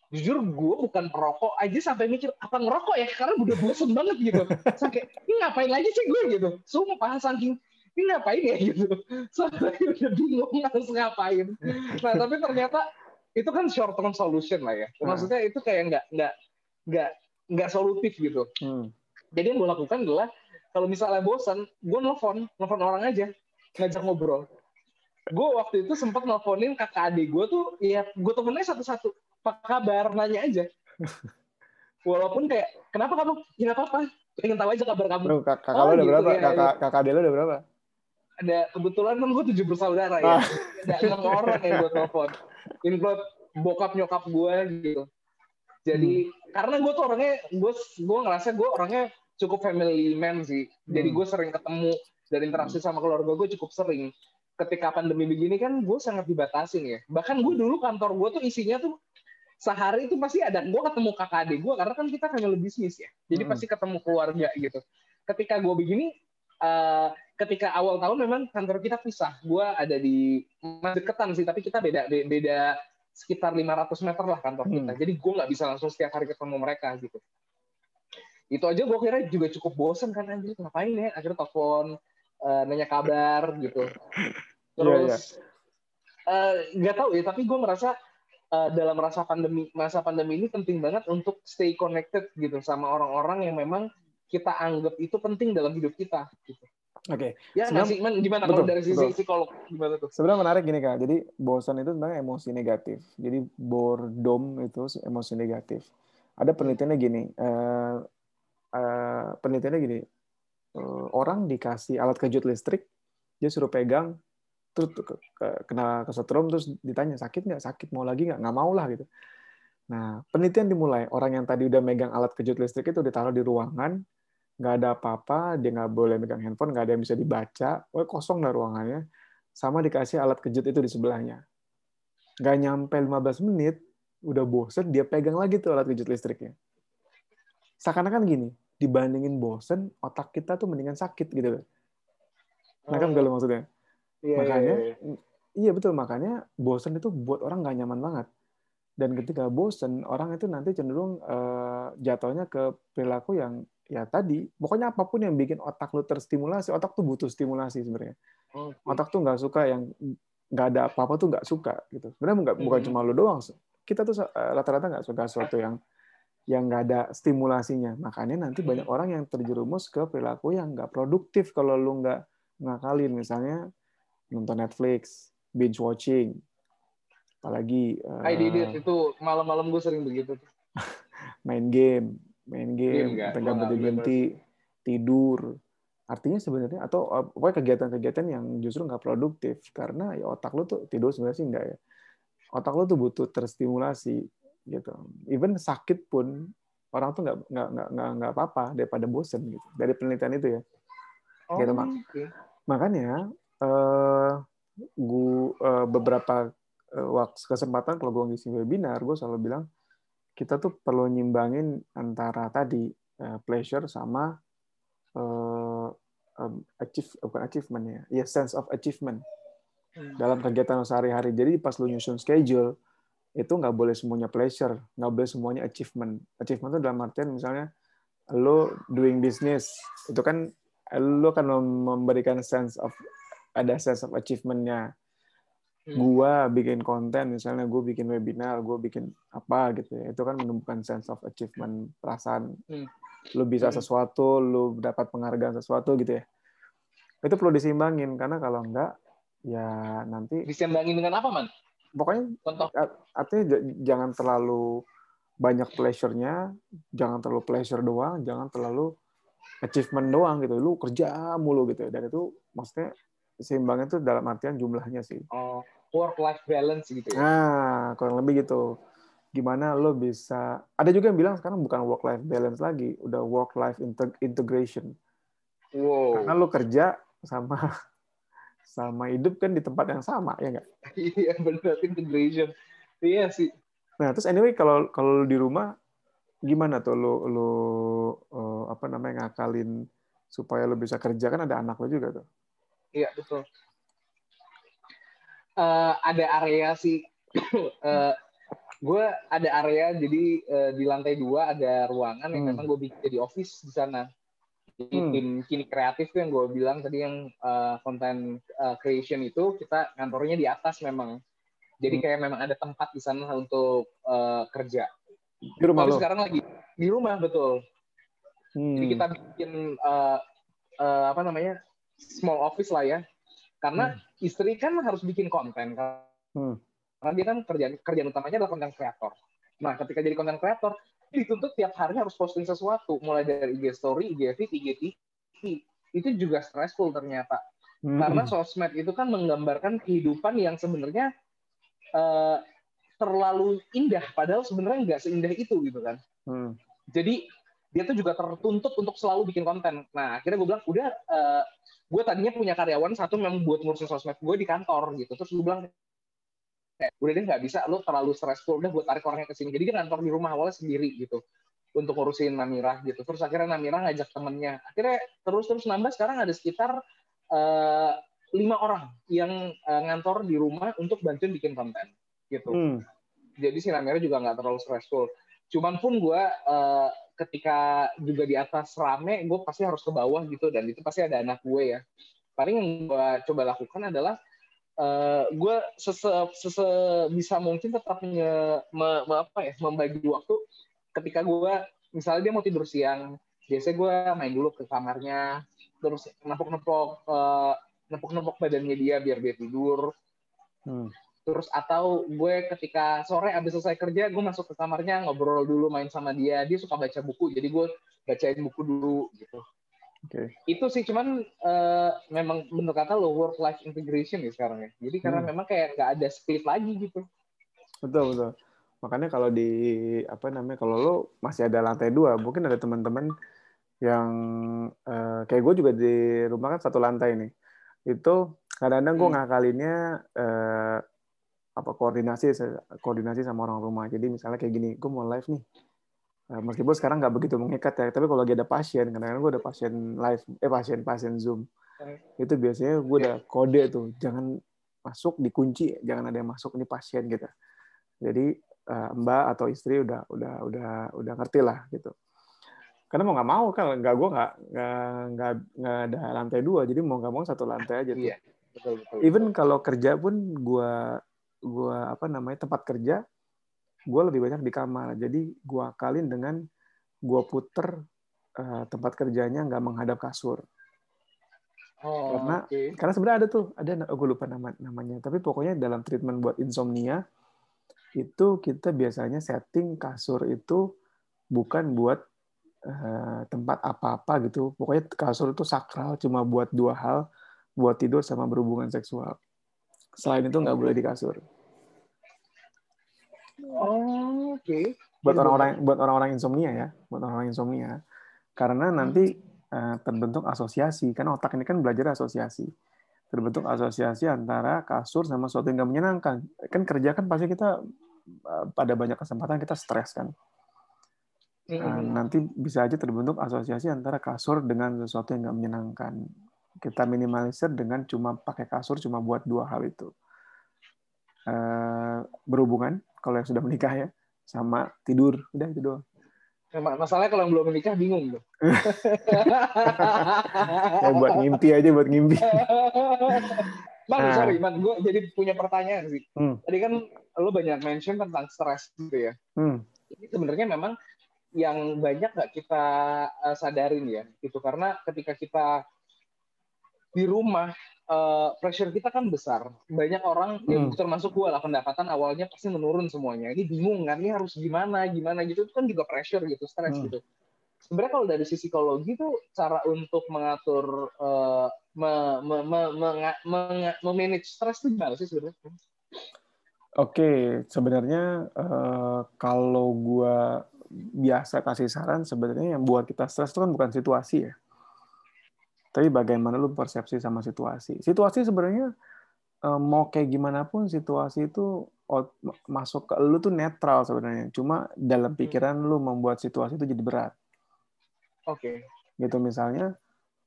jujur gue bukan perokok aja sampai mikir apa ngerokok ya? Karena udah bosen banget gitu. Sampai ini ngapain lagi sih gue gitu. Sumpah saking ini ngapain ya? Gitu. Sampai udah bingung harus ngapain. Nah tapi ternyata itu kan short term solution lah ya. Maksudnya itu kayak nggak nggak nggak nggak solutif gitu. Hmm. Jadi yang gue lakukan adalah kalau misalnya bosan, gue nelfon, nelfon orang aja, ngajak ngobrol. Gue waktu itu sempat nelfonin kakak adik gue tuh, ya gue temennya satu-satu, apa kabar, nanya aja. Walaupun kayak, kenapa kamu? Ya nggak apa-apa, pengen tahu aja kabar kamu. Bro, kak- kakak Oh, udah gitu, berapa? ya, kakak kakak dia lo udah berapa? Ada kebetulan kan gue tujuh bersaudara ya. Ah. Ada enam orang yang gue telepon. Include bokap nyokap gue gitu. Jadi Hmm. karena gue tuh orangnya, gue gue ngerasa gue orangnya cukup family man sih. Jadi Hmm. gue sering ketemu dan interaksi sama keluarga gue cukup sering. Ketika pandemi begini kan gue sangat dibatasin ya. Bahkan gue dulu kantor gue tuh isinya tuh sehari itu pasti ada gue ketemu kakak adik gue karena kan kita family bisnis ya. Jadi Hmm. pasti ketemu keluarga gitu. Ketika gue begini, eh, ketika awal tahun memang kantor kita pisah. Gue ada di deketan sih, tapi kita beda be- beda sekitar 500 meter lah kantor kita. Hmm. Jadi gue nggak bisa langsung setiap hari ketemu mereka gitu. Itu aja gue kira juga cukup bosen kan anjir ngapain ya? Akhirnya telepon eh, nanya kabar gitu. Iya, Terus eh, nggak tahu ya, tapi gue merasa eh, dalam masa pandemi masa pandemi ini penting banget untuk stay connected gitu sama orang-orang yang memang kita anggap itu penting dalam hidup kita gitu. Oke. Ya Sebenarnya- nggak sih, Man? gimana kalau betul, dari sisi betul. psikolog gimana tuh? Sebenarnya menarik gini kak. Jadi bosan itu sebenarnya emosi negatif. Jadi boredom itu emosi negatif. Ada penelitiannya gini. eh, eh, penelitiannya gini. eh, orang dikasih alat kejut listrik, dia suruh pegang, terus ke- ke- kena kesetrum, terus ditanya sakit nggak? Sakit mau lagi nggak? Nggak mau lah gitu. Nah penelitian dimulai. Orang yang tadi udah megang alat kejut listrik itu ditaruh di ruangan, nggak ada apa-apa, dia nggak boleh megang handphone, nggak ada yang bisa dibaca, oh kosong lah ruangannya sama dikasih alat kejut itu di sebelahnya. Nggak nyampe 15 menit, udah bosen, dia pegang lagi tuh alat kejut listriknya. Seakan-akan gini, dibandingin bosen, otak kita tuh mendingan sakit gitu loh. Nah kan kalau maksudnya. Iya, makanya, iya, iya. iya betul, makanya bosen itu buat orang nggak nyaman banget. Dan ketika bosen, orang itu nanti cenderung eh, jatuhnya ke perilaku yang ya tadi, pokoknya apa pun yang bikin otak lu terstimulasi, otak tuh butuh stimulasi sebenarnya Oke. otak tuh nggak suka yang nggak ada apa-apa tuh nggak suka gitu. Sebenarnya nggak bukan Mhm. cuma lu doang. Kita tuh eh, rata-rata nggak suka sesuatu yang yang nggak ada stimulasinya. Makanya nanti banyak orang yang terjerumus ke perilaku yang nggak produktif kalau lu nggak ngakalin. Misalnya nonton Netflix, binge watching, apalagi eh, I did it itu malam-malam gue sering begitu. tuh. main game, main Game pegang berhenti, tidur. Artinya sebenarnya atau uh, pokoknya kegiatan-kegiatan yang justru nggak produktif karena ya otak lu tuh tidur sebenarnya sih enggak ya. Otak lu tuh butuh terstimulasi gitu. Even sakit pun orang tuh nggak nggak nggak nggak apa-apa daripada bosen gitu. Dari penelitian itu ya. Oh, Gitu, Mak. oke. Makanya eh eh, beberapa eh, waktu kesempatan kalau gue ngisi webinar, gue selalu bilang kita tuh perlu nyimbangin antara tadi eh, pleasure sama em, achieve bukan achievement ya, ya sense of achievement Hmm. dalam kegiatan sehari-hari. Jadi pas lu nyusun schedule itu nggak boleh semuanya pleasure, nggak boleh semuanya achievement. Achievement itu dalam artian misalnya lo doing business itu kan lu akan memberikan sense of ada sense of achievementnya. Gua bikin konten misalnya gue bikin webinar gue bikin apa gitu ya itu kan menumbuhkan sense of achievement perasaan hmm. lu bisa hmm. sesuatu lu dapat penghargaan sesuatu gitu ya itu perlu disimbangin karena kalau enggak ya nanti disimbangin dengan apa man pokoknya Contoh. artinya jangan terlalu banyak pleasure-nya jangan terlalu pleasure doang jangan terlalu achievement doang gitu lu kerja mulu gitu dan itu maksudnya seimbangnya itu dalam artian jumlahnya sih oh work life balance gitu ya. Nah kurang lebih gitu. Gimana lo bisa ada juga yang bilang sekarang bukan work life balance lagi udah work life integration. Wow. karena lo kerja sama sama hidup kan di tempat yang sama ya nggak? Iya benar integration. Iya sih. Nah terus anyway kalau kalau di rumah gimana tuh lo lo uh, apa namanya ngakalin supaya lo bisa kerja? Kan ada anak lo juga tuh. Iya betul uh, ada area sih uh, gue ada area jadi uh, di lantai dua ada ruangan yang hmm. memang gue bikin jadi office di sana jadi hmm. tim kini kreatif tuh yang gue bilang tadi yang uh, content uh, creation itu kita kantornya di atas memang jadi hmm. kayak memang ada tempat di sana untuk uh, kerja di rumah Tapi lo? sekarang lagi di rumah betul. Hmm. Jadi kita bikin uh, uh, apa namanya small office lah ya. Karena hmm. istri kan harus bikin konten kan. Hmm. Karena dia kan kerjaan kerjaan utamanya adalah konten kreator. Nah, ketika jadi konten kreator, dituntut tiap hari harus posting sesuatu, mulai dari IG story, IG feed, IG TV. Itu juga stressful ternyata. Hmm. Karena sosmed itu kan menggambarkan kehidupan yang sebenarnya uh, terlalu indah padahal sebenarnya nggak seindah itu gitu kan hmm. jadi dia tuh juga tertuntut untuk selalu bikin konten nah akhirnya gue bilang udah uh, gue tadinya punya karyawan satu memang buat ngurusin sosmed gue di kantor gitu terus gue bilang udah deh nggak bisa lo terlalu stressful udah buat tarik orangnya ke sini jadi dia kantor di rumah awalnya sendiri gitu untuk ngurusin Namira gitu terus akhirnya Namira ngajak temennya akhirnya terus terus nambah sekarang ada sekitar uh, lima orang yang uh, ngantor di rumah untuk bantuin bikin konten gitu. Hmm. Jadi si Namira juga nggak terlalu stressful. Cuman pun gue uh, ketika juga di atas rame, gue pasti harus ke bawah gitu dan itu pasti ada anak gue ya. Paling yang gue coba lakukan adalah uh, eh, gue sese, sese bisa mungkin tetap nge, me, me, apa ya membagi waktu ketika gue misalnya dia mau tidur siang biasanya gue main dulu ke kamarnya terus nepok-nepok uh, nepok-nepok badannya dia biar dia tidur hmm terus atau gue ketika sore abis selesai kerja gue masuk ke kamarnya ngobrol dulu main sama dia dia suka baca buku jadi gue bacain buku dulu gitu okay. itu sih cuman uh, memang bener kata lo work life integration ya sekarang ya jadi karena hmm. memang kayak nggak ada split lagi gitu betul betul makanya kalau di apa namanya kalau lo masih ada lantai dua mungkin ada teman-teman yang uh, kayak gue juga di rumah kan satu lantai nih itu kadang-kadang gue hmm. ngakalinnya uh, apa koordinasi koordinasi sama orang rumah. Jadi misalnya kayak gini, gue mau live nih. Eh, meskipun sekarang nggak begitu mengikat ya, tapi kalau lagi ada pasien, kadang-kadang gue ada pasien live, eh pasien pasien zoom, itu biasanya gue udah kode tuh, jangan masuk dikunci, jangan ada yang masuk ini pasien gitu. Jadi eh, mbak atau istri udah udah udah udah ngerti lah gitu. Karena mau nggak mau kan, nggak gue nggak nggak nggak ada lantai dua, jadi mau nggak mau satu lantai aja. Tuh. Iya, betul, betul. Even kalau kerja pun gue gue apa namanya tempat kerja gue lebih banyak di kamar. Jadi gue akalin dengan gue puter uh, tempat kerjanya nggak menghadap kasur. Oh, karena okay. karena sebenarnya ada tuh ada oh, gue lupa nama namanya. Tapi pokoknya dalam treatment buat insomnia itu kita biasanya setting kasur itu bukan buat uh, tempat apa-apa gitu. Pokoknya kasur itu sakral cuma buat dua hal buat tidur sama berhubungan seksual Selain itu nggak boleh di kasur. Oh, oke. Okay. Buat orang-orang buat orang-orang insomnia ya, buat orang-orang insomnia. Karena nanti uh, terbentuk asosiasi, kan otak ini kan belajar asosiasi. Terbentuk asosiasi antara kasur sama sesuatu yang nggak menyenangkan. Kan kerja kan pasti kita uh, pada banyak kesempatan kita stres kan. Uh, nanti bisa aja terbentuk asosiasi antara kasur dengan sesuatu yang nggak menyenangkan kita minimalisir dengan cuma pakai kasur cuma buat dua hal itu uh, berhubungan kalau yang sudah menikah ya sama tidur udah itu doang Masalahnya kalau yang belum menikah bingung tuh. ya, buat ngimpi aja, buat ngimpi. Man, nah. sorry, Man, gue jadi punya pertanyaan sih. Hmm. Tadi kan lo banyak mention tentang stres gitu ya. Hmm. Ini sebenarnya memang yang banyak nggak kita uh, sadarin ya, gitu. Karena ketika kita di rumah uh, pressure kita kan besar. Banyak orang, ya hmm. ya termasuk gue lah, pendapatan awalnya pasti menurun semuanya. Ini bingung kan, ini harus gimana, gimana gitu. Itu kan juga pressure gitu, stres hmm. gitu. Sebenarnya kalau dari sisi psikologi tuh cara untuk mengatur, uh, me, me, me, me, me, me, manage stres itu gimana sih sebenarnya? Oke, sebenarnya uh, kalau gue biasa kasih saran, sebenarnya yang buat kita stres itu kan bukan situasi ya tapi bagaimana lu persepsi sama situasi? Situasi sebenarnya eh, mau kayak gimana pun situasi itu masuk ke lu tuh netral sebenarnya. Cuma dalam hmm. pikiran lu membuat situasi itu jadi berat. Oke. Okay. gitu misalnya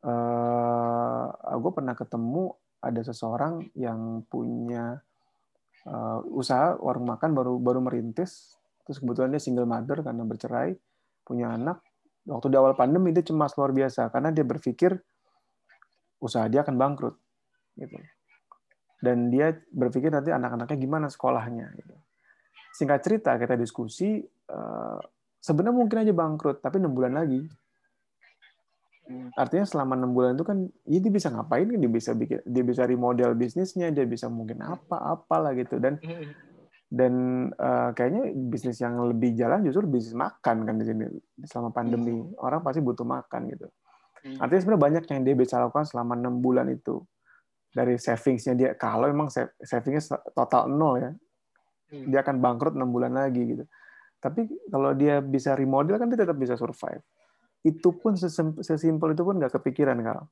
uh, eh, gue pernah ketemu ada seseorang yang punya uh, usaha warung makan baru baru merintis. Terus kebetulan dia single mother karena bercerai punya anak. Waktu di awal pandemi dia cemas luar biasa karena dia berpikir usaha dia akan bangkrut gitu. Dan dia berpikir nanti anak-anaknya gimana sekolahnya gitu. singkat cerita kita diskusi uh, sebenarnya mungkin aja bangkrut tapi enam bulan lagi. Artinya selama enam bulan itu kan ya dia bisa ngapain kan? Dia bisa bikin dia bisa remodel bisnisnya dia bisa mungkin apa apalah gitu. Dan dan uh, kayaknya bisnis yang lebih jalan justru bisnis makan kan di sini. Selama pandemi orang pasti butuh makan gitu. Hmm. Artinya sebenarnya banyak yang dia bisa lakukan selama enam bulan itu dari savingsnya dia. Kalau memang savingnya total nol ya, hmm. dia akan bangkrut enam bulan lagi gitu. Tapi kalau dia bisa remodel kan dia tetap bisa survive. Itu pun sesimpel itu pun nggak kepikiran kalau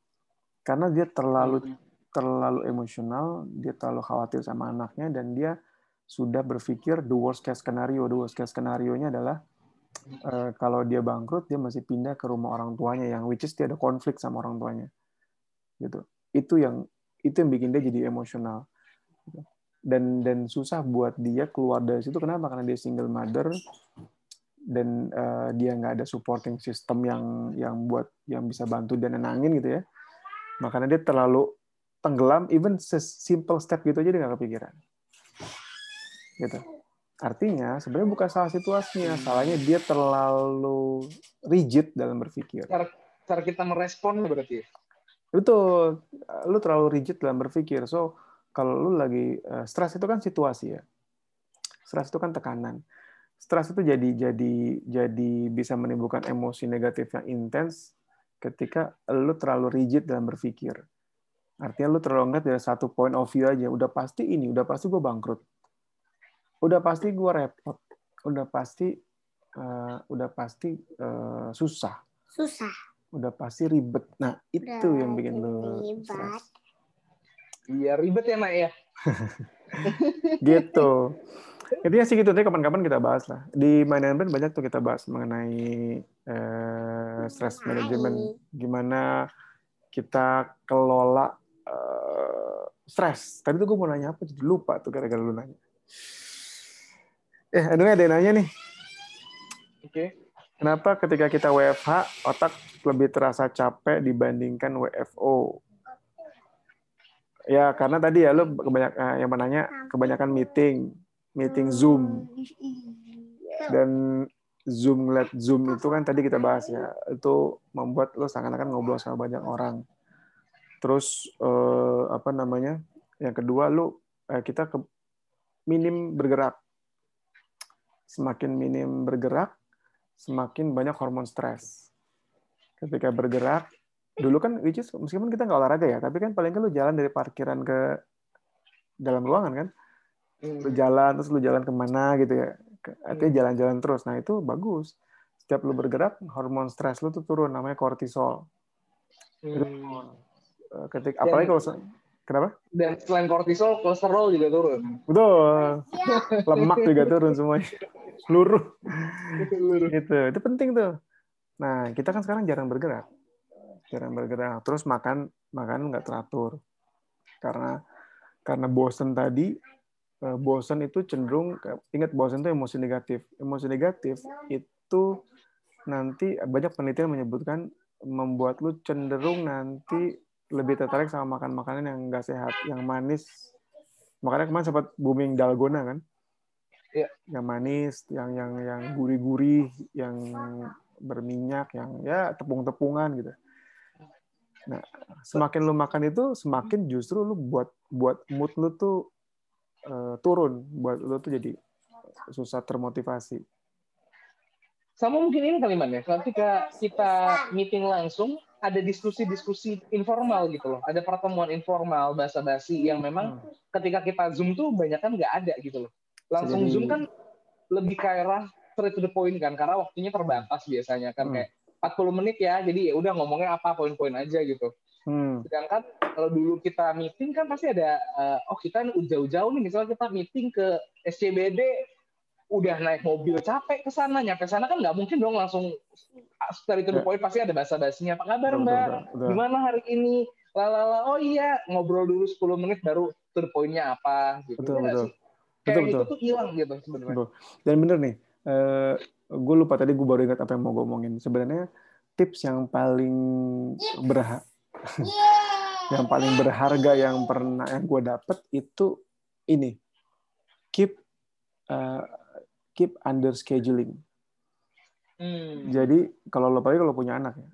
karena dia terlalu hmm. terlalu emosional, dia terlalu khawatir sama anaknya dan dia sudah berpikir the worst case scenario. The worst case skenario-nya adalah uh, kalau dia bangkrut dia masih pindah ke rumah orang tuanya yang which is dia ada konflik sama orang tuanya gitu. Itu yang itu yang bikin dia jadi emosional dan dan susah buat dia keluar dari situ. Kenapa? Karena dia single mother dan uh, dia nggak ada supporting system yang yang buat yang bisa bantu dan nenangin gitu ya. Makanya dia terlalu tenggelam. Even simple step gitu aja dia nggak kepikiran gitu Artinya sebenarnya bukan salah situasinya, hmm. salahnya dia terlalu rigid dalam berpikir. Cara, cara kita merespon berarti. Betul, lu terlalu rigid dalam berpikir. So kalau lu lagi uh, stres itu kan situasi ya. Stres itu kan tekanan. Stres itu jadi jadi jadi bisa menimbulkan emosi negatif yang intens ketika lu terlalu rigid dalam berpikir. Artinya lu terlalu dari satu point of view aja. Udah pasti ini, udah pasti gue bangkrut udah pasti gue repot. Udah pasti uh, udah pasti uh, susah. Susah. Udah pasti ribet. Nah itu udah yang bikin lo ribet. iya ribet ya nak ya? Gitu. Intinya sih gitu. Nanti kapan-kapan kita bahas lah. Di mainan band banyak tuh kita bahas mengenai uh, stress management. Gimana kita kelola uh, stres tadi tuh gue mau nanya apa jadi lupa tuh gara-gara lu nanya Eh, anyway, ada yang nanya nih. Oke. Okay. Kenapa ketika kita WFH, otak lebih terasa capek dibandingkan WFO? Ya, karena tadi ya lo kebanyakan eh, yang menanya kebanyakan meeting, meeting Zoom. Dan Zoom ngeliat Zoom itu kan tadi kita bahas ya, itu membuat lo seakan-akan ngobrol sama banyak orang. Terus eh, apa namanya? Yang kedua lo eh, kita ke minim bergerak semakin minim bergerak, semakin banyak hormon stres. Ketika bergerak, dulu kan which is meskipun kita nggak olahraga ya, tapi kan paling kan lu jalan dari parkiran ke dalam ruangan kan, lu hmm. jalan terus lu jalan ke mana gitu ya, artinya hmm. jalan-jalan terus. Nah itu bagus. Setiap lu bergerak, hormon stres lu tuh turun, namanya kortisol. Hmm. Ketika apalagi kalau Kenapa? Dan selain kortisol, kolesterol juga turun. Betul. Lemak juga turun semuanya. Seluruh. Itu, itu penting tuh. Nah, kita kan sekarang jarang bergerak. Jarang bergerak. Terus makan makan nggak teratur. Karena karena bosen tadi, eh, bosen itu cenderung ingat bosen itu emosi negatif. Emosi negatif itu nanti banyak penelitian menyebutkan membuat lu cenderung nanti lebih tertarik sama makan makanan yang enggak sehat, yang manis. Makanya kemarin sempat booming dalgona kan? Iya. Yang manis, yang yang yang gurih-gurih, yang berminyak, yang ya tepung-tepungan gitu. Nah, semakin lu makan itu, semakin justru lu buat buat mood lu tuh uh, turun, buat lu tuh jadi susah termotivasi. Sama mungkin ini kalimat ya, ketika kita meeting langsung, ada diskusi-diskusi informal gitu loh. Ada pertemuan informal, basa-basi yang memang hmm. ketika kita Zoom tuh banyak kan nggak ada gitu loh. Langsung Jadi... Zoom kan lebih kayak straight to the point kan, karena waktunya terbatas biasanya kan hmm. kayak 40 menit ya, jadi ya udah ngomongnya apa poin-poin aja gitu. Hmm. Sedangkan kalau dulu kita meeting kan pasti ada, uh, oh kita jauh-jauh nih, misalnya kita meeting ke SCBD, udah naik mobil capek ke sana, nyampe sana kan nggak mungkin dong langsung dari itu the point pasti ada bahasa basinya apa kabar mbak, gimana hari ini, lalala, oh iya ngobrol dulu 10 menit baru to the point-nya apa gitu. Betul, betul. Kayak betul, itu tuh hilang gitu sebenarnya. Dan bener nih, uh, gue lupa tadi gue baru ingat apa yang mau gue omongin. Sebenarnya tips yang paling berha yang paling berharga yang pernah yang gue dapet itu ini keep uh, keep under scheduling. Hmm. Jadi kalau lo kalau punya anak ya,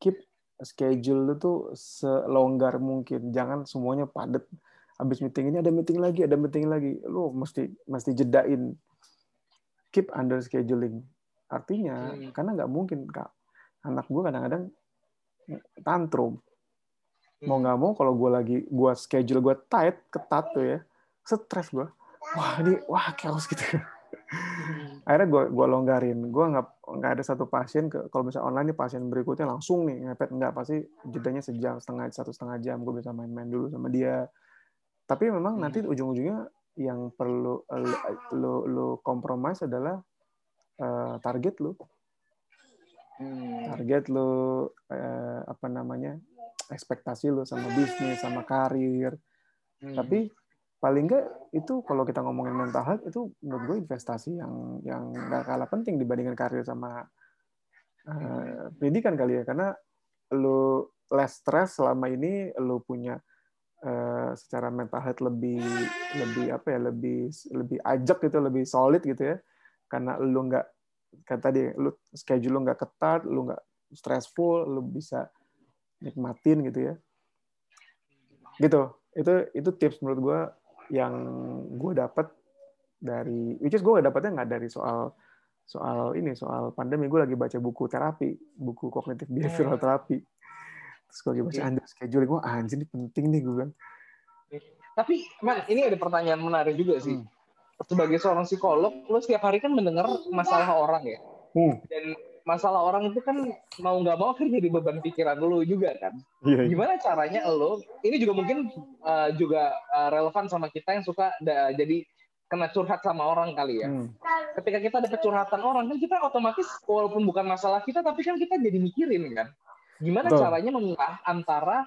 keep schedule lu tuh selonggar mungkin. Jangan semuanya padat. Habis meeting ini ada meeting lagi, ada meeting lagi. Lo mesti mesti jedain. Keep under scheduling. Artinya hmm. karena nggak mungkin kak. Anak gue kadang-kadang tantrum. Hmm. Mau nggak mau kalau gue lagi gue schedule gue tight ketat tuh ya, stres gue. Wah ini wah chaos gitu akhirnya gue gua longgarin gue nggak nggak ada satu pasien ke kalau misalnya online nih pasien berikutnya langsung nih ngepet nggak pasti jedanya sejam setengah satu setengah jam gue bisa main-main dulu sama dia tapi memang hmm. nanti ujung-ujungnya yang perlu lo lo kompromis adalah uh, target lo hmm. target lo uh, apa namanya ekspektasi lo sama bisnis sama karir hmm. tapi paling enggak itu kalau kita ngomongin mental health itu menurut gue investasi yang yang gak kalah penting dibandingkan karir sama uh, pendidikan kali ya karena lu less stress selama ini lu punya uh, secara mental health lebih lebih apa ya lebih lebih ajak gitu lebih solid gitu ya. Karena lu nggak kata tadi lu schedule lu nggak ketat lu nggak stressful lu bisa nikmatin gitu ya. Gitu. Itu itu tips menurut gue yang gue dapat dari which is gue gak dapetnya nggak dari soal soal ini soal pandemi. Gue lagi baca buku terapi buku kognitif behavioral hmm. terapi terus gue lagi baca yeah. under schedule gue ah, anjir ini penting nih gue kan tapi man ini ada pertanyaan menarik juga sih hmm. sebagai seorang psikolog lo setiap hari kan mendengar masalah orang ya hmm. dan masalah orang itu kan mau nggak mau kan jadi beban pikiran lo juga kan. Yeah, yeah. Gimana caranya lo? Ini juga mungkin uh, juga uh, relevan sama kita yang suka da, jadi kena curhat sama orang kali ya. Hmm. Ketika kita ada curhatan orang kan kita otomatis walaupun bukan masalah kita tapi kan kita jadi mikirin kan. Gimana Betul. caranya memilah antara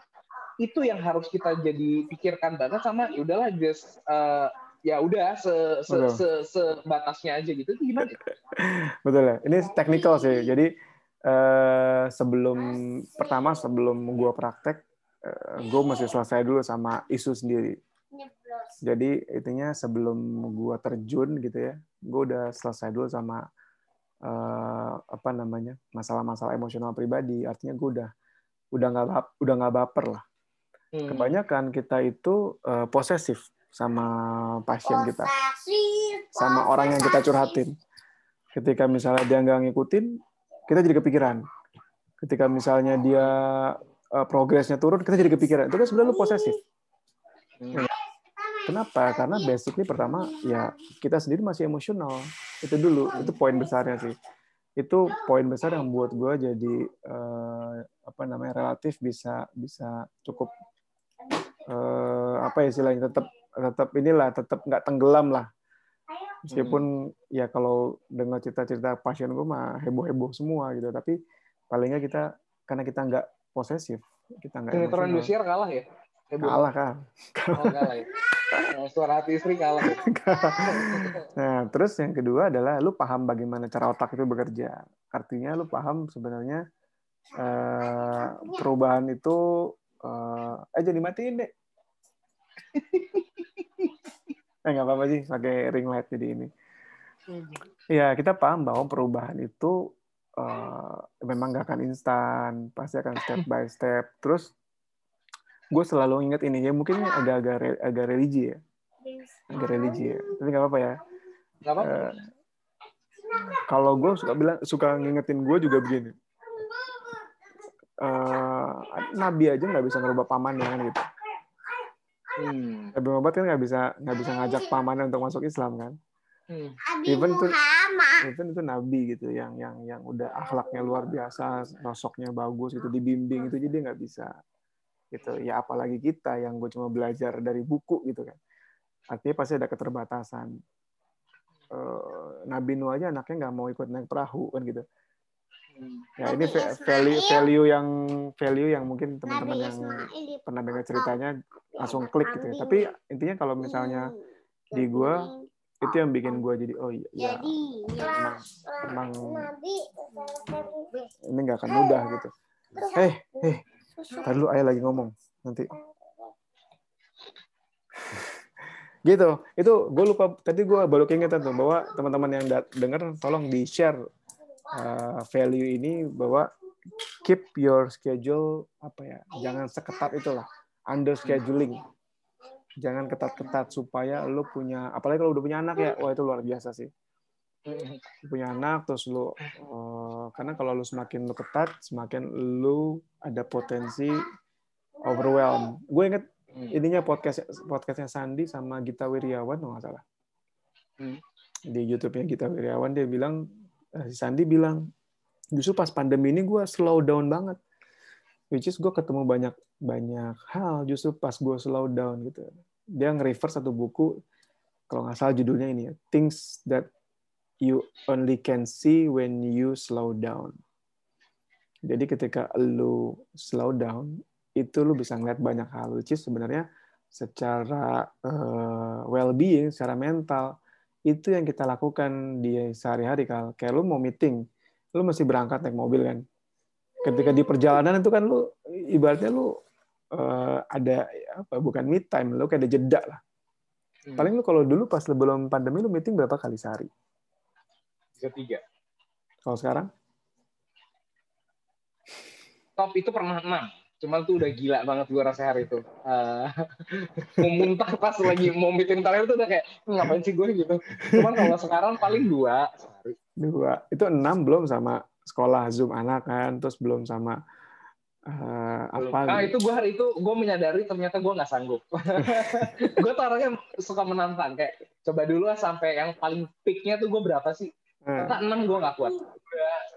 itu yang harus kita jadi pikirkan banget sama ya udahlah just uh, ya udah se se, se se batasnya aja gitu. Itu gimana? Betul ya. Ini teknikal sih. Jadi eh, sebelum pertama sebelum gua praktek eh, gue masih selesai dulu sama isu sendiri. Jadi intinya sebelum gua terjun gitu ya gue udah selesai dulu sama eh, apa namanya masalah-masalah emosional pribadi artinya gue udah udah nggak udah nggak baper lah hmm. kebanyakan kita itu uh, posesif sama pasien kita, sama orang yang kita curhatin. Ketika misalnya dia nggak ngikutin, kita jadi kepikiran. Ketika misalnya dia uh, progresnya turun, kita jadi kepikiran. Itu kan sebenarnya lu posesif. Hmm. Kenapa? Karena basically pertama ya kita sendiri masih emosional. Itu dulu, itu poin besarnya sih. Itu poin besar yang buat gue jadi uh, apa namanya relatif bisa bisa cukup uh, apa ya istilahnya tetap tetap inilah tetap nggak tenggelam lah meskipun hmm. ya kalau dengar cerita-cerita pasien gue mah heboh-heboh semua gitu tapi palingnya kita karena kita nggak posesif kita nggak sinetron Indosiar kalah ya heboh. kalah kan oh, kalah ya suara hati istri kalah. nah, terus yang kedua adalah lu paham bagaimana cara otak itu bekerja. Artinya lu paham sebenarnya uh, perubahan itu uh, eh jadi matiin deh. eh nggak apa-apa sih pakai ring light jadi ini. Ya kita paham bahwa perubahan itu uh, memang gak akan instan, pasti akan step by step. Terus gue selalu ingat ini ya mungkin agak-agak agak religi ya. Agak religi ya tapi nggak apa-apa ya. Nggak apa, -apa. Uh, kalau gue suka bilang suka ngingetin gue juga begini. Uh, nabi aja nggak bisa ngerubah pamannya kan gitu. Hmm. Nabi Muhammad kan nggak bisa nggak bisa ngajak pamannya untuk masuk Islam kan? Hmm. even itu even itu nabi gitu yang yang yang udah akhlaknya luar biasa sosoknya bagus itu dibimbing itu jadi nggak bisa gitu. Ya apalagi kita yang gue cuma belajar dari buku gitu kan. Artinya pasti ada keterbatasan. Uh, Nabi Nuh aja anaknya nggak mau ikut naik perahu kan gitu. Hmm. ya ini value value yang value yang mungkin teman-teman yang pernah dengar ceritanya langsung klik gitu ya. Tapi intinya kalau misalnya di gue itu yang bikin gue jadi oh iya ya, emang, emang ini nggak akan mudah gitu. Eh eh Tadi lu ayah lagi ngomong nanti. gitu. Itu gue lupa tadi gue baru keingetan tuh bahwa teman-teman yang dengar tolong di share uh, value ini bahwa keep your schedule apa ya jangan seketat itulah under scheduling jangan ketat-ketat supaya lu punya apalagi kalau udah punya anak ya wah itu luar biasa sih punya anak terus lu uh, karena kalau lu semakin lu ketat semakin lu ada potensi overwhelm gue inget hmm. ininya podcast podcastnya Sandi sama Gita Wiryawan nggak salah hmm. di YouTube-nya Gita Wiryawan dia bilang eh, si Sandi bilang justru pas pandemi ini gue slow down banget which is gue ketemu banyak banyak hal justru pas gue slow down gitu dia nge-refer satu buku kalau nggak salah judulnya ini ya things that you only can see when you slow down. Jadi ketika lu slow down, itu lu bisa ngeliat banyak hal, which is sebenarnya secara uh, well-being, secara mental, itu yang kita lakukan di sehari-hari. Kalau kayak lu mau meeting, lu mesti berangkat naik mobil kan. Ketika di perjalanan itu kan lu ibaratnya lu uh, ada apa bukan mid time, lu kayak ada jeda lah. Hmm. Paling lu kalau dulu pas sebelum pandemi lu meeting berapa kali sehari? Ketiga. Kalau sekarang? Top itu pernah enam. Cuman tuh udah gila banget gue rasa hari itu. Uh, mau muntah pas lagi mau meeting kalian tuh udah kayak ngapain sih gue gitu. Cuman kalau sekarang paling dua. Dua. Itu enam belum sama sekolah zoom anak kan, terus belum sama uh, apa? Ah gitu. itu gue hari itu gue menyadari ternyata gue nggak sanggup. gue tuh orangnya suka menantang kayak coba dulu lah sampai yang paling peaknya tuh gue berapa sih? Hmm. Kata enam gue nggak kuat.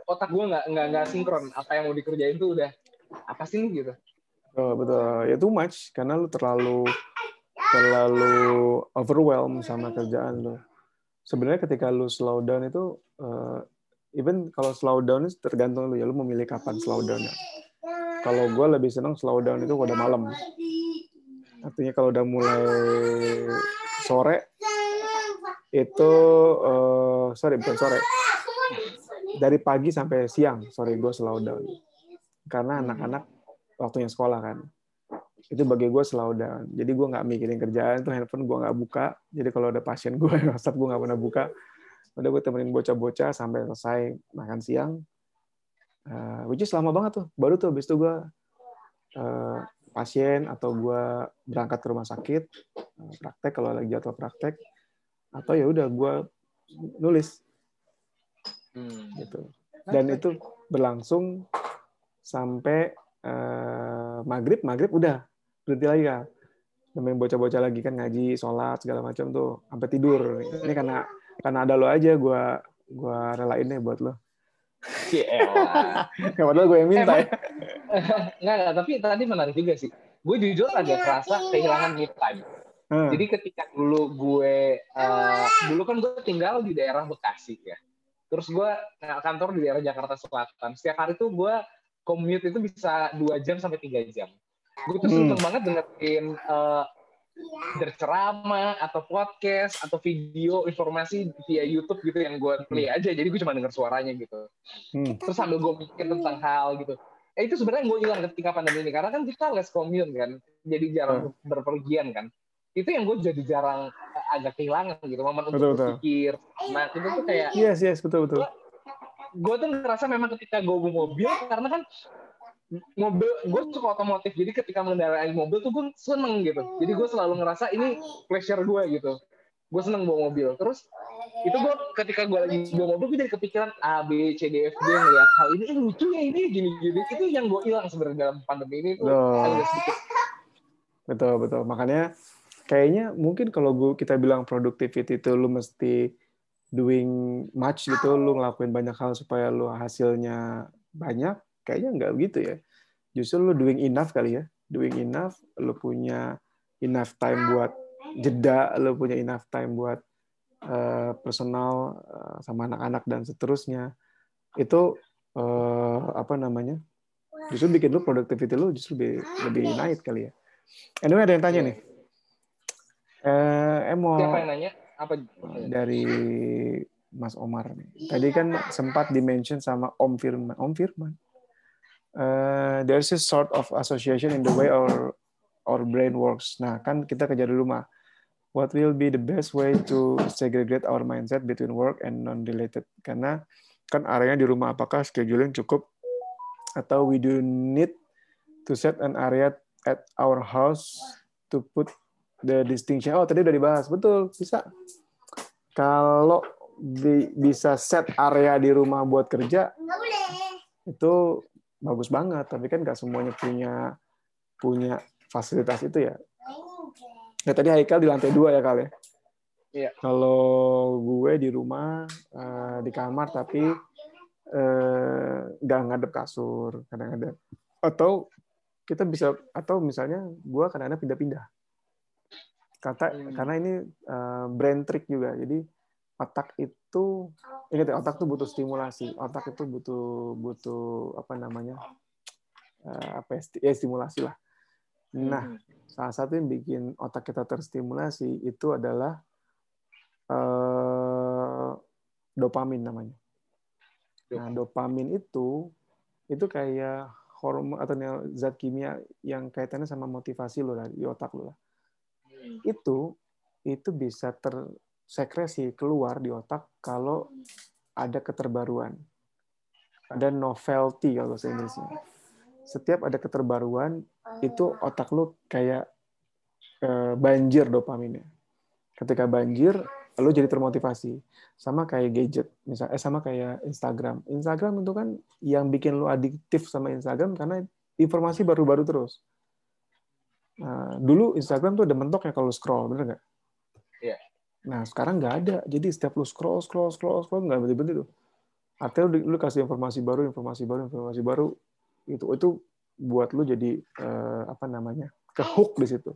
otak gue nggak nggak nggak sinkron. Apa yang mau dikerjain tuh udah apa sih nih gitu. Oh, betul. Ya too much karena lu terlalu terlalu overwhelmed sama kerjaan lu. Sebenarnya ketika lu slow down itu uh, even kalau slow down itu tergantung lu ya lu memilih kapan slow down. Ya. Kalau gue lebih senang slow down itu udah malam. Artinya kalau udah mulai sore itu uh, sorry bukan sore dari pagi sampai siang sorry gue slow down. Karena anak-anak waktunya sekolah kan. Itu bagi gue slow down. Jadi gue nggak mikirin kerjaan tuh handphone gue nggak buka. Jadi kalau ada pasien gue WhatsApp gue nggak pernah buka. Udah gue temenin bocah-bocah sampai selesai makan siang. Uh, which is lama banget tuh. Baru tuh habis itu gue uh, pasien atau gue berangkat ke rumah sakit uh, praktek kalau lagi jadwal praktek atau ya udah gue nulis. Hmm. gitu. Dan itu berlangsung sampai uh, maghrib maghrib udah. Berhenti lagi kan namanya bocah-bocah lagi kan ngaji sholat segala macam tuh. Sampai tidur. Ini karena karena ada lo aja gue gue relain deh buat lo. Gak padahal gue yang minta ya. Nggak, nggak, tapi tadi menarik juga sih. Gue jujur agak kerasa kehilangan me time Hmm. Jadi ketika dulu gue, uh, dulu kan gue tinggal di daerah Bekasi ya. Terus gue kantor di daerah Jakarta Selatan. Setiap hari tuh gue commute itu bisa dua jam sampai tiga jam. Gue tuh hmm. seneng banget dengerin uh, berceramah atau podcast atau video informasi via YouTube gitu yang gue play aja jadi gue cuma denger suaranya gitu hmm. terus sambil gue mikir tentang hal gitu eh itu sebenarnya gue hilang ketika pandemi ini karena kan kita less commune kan jadi jarang hmm. berpergian kan itu yang gue jadi jarang eh, agak kehilangan gitu momen betul, untuk berpikir. Nah itu tuh kayak yes yes betul betul. Gue tuh ngerasa memang ketika gue mobil karena kan mobil gue suka otomotif jadi ketika mengendarai mobil tuh gue seneng gitu. Jadi gue selalu ngerasa ini pleasure gue gitu. Gue seneng bawa mobil. Terus itu gue ketika gue lagi bawa mobil gue jadi kepikiran A B C D F G ngeliat hal ini eh, lucu ya ini gini gini itu yang gue hilang sebenarnya dalam pandemi ini tuh. Agak sedikit. Betul betul. Makanya kayaknya mungkin kalau gue kita bilang productivity itu lu mesti doing much gitu lu ngelakuin banyak hal supaya lu hasilnya banyak kayaknya nggak begitu ya. Justru lu doing enough kali ya. Doing enough lu punya enough time buat jeda lu punya enough time buat uh, personal uh, sama anak-anak dan seterusnya. Itu uh, apa namanya justru bikin lu productivity lu justru lebih lebih naik kali ya. Anyway ada yang tanya nih eh mau siapa yang nanya apa dari Mas Omar nih. Tadi kan sempat dimention sama Om Firman. Om Firman uh, there's a sort of association in the way our our brain works. Nah, kan kita kerja di rumah. What will be the best way to segregate our mindset between work and non-related? Karena kan areanya di rumah, apakah scheduling cukup atau we do need to set an area at our house to put the distinction. Oh, tadi udah dibahas. Betul, bisa. Kalau di, bisa set area di rumah buat kerja, itu bagus banget tapi kan nggak semuanya punya punya fasilitas itu ya nah tadi Haikal di lantai dua ya kali ya Iya. Kalau gue di rumah uh, di kamar tapi uh, nggak ngadep kasur kadang-kadang atau kita bisa atau misalnya gue kadang-kadang pindah-pindah kata hmm. karena ini uh, brand trick juga jadi otak itu ingat ya otak itu butuh stimulasi otak itu butuh butuh apa namanya uh, apa ya, ya stimulasi lah nah hmm. salah satu yang bikin otak kita terstimulasi itu adalah uh, dopamin namanya nah dopamin itu itu kayak hormon atau zat kimia yang kaitannya sama motivasi lo di otak lo lah. Itu itu bisa ter sekresi keluar di otak kalau ada keterbaruan. Ada novelty kalau bahasa Inggrisnya. Setiap ada keterbaruan, itu otak lu kayak eh, banjir dopaminnya. Ketika banjir, lu jadi termotivasi. Sama kayak gadget, misalnya eh, sama kayak Instagram. Instagram itu kan yang bikin lu adiktif sama Instagram karena informasi baru-baru terus. Nah, dulu Instagram tuh ada mentoknya kalau scroll, bener nggak? Iya. Nah, sekarang nggak ada. Jadi setiap lu scroll, scroll, scroll, scroll, nggak berhenti-berhenti tuh. Artinya lu, lu kasih informasi baru, informasi baru, informasi baru, itu itu buat lu jadi eh, apa namanya ke hook di situ.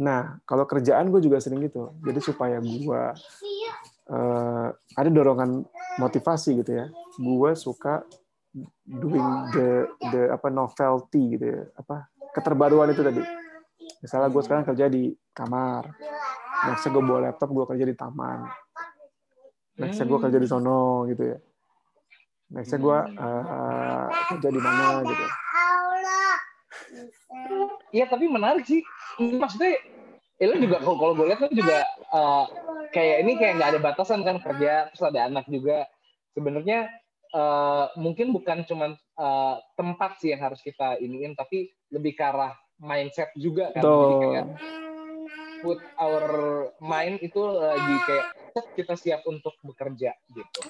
Nah, kalau kerjaan gue juga sering gitu. Jadi supaya gue eh, ada dorongan motivasi gitu ya. Gue suka doing the the apa novelty gitu ya, apa keterbaruan itu tadi. Misalnya gue sekarang kerja di kamar, next gue bawa laptop gue kerja di taman. Next gue kerja di sono gitu ya. Next gue uh, kerja di mana gitu. Iya tapi menarik sih. Maksudnya, ya lo juga kalau gue lihat lo juga uh, kayak ini kayak nggak ada batasan kan kerja terus ada anak juga. Sebenarnya uh, mungkin bukan cuma uh, tempat sih yang harus kita iniin, tapi lebih ke arah mindset juga kan. Jadi kayak put our mind itu lagi kayak kita siap untuk bekerja gitu.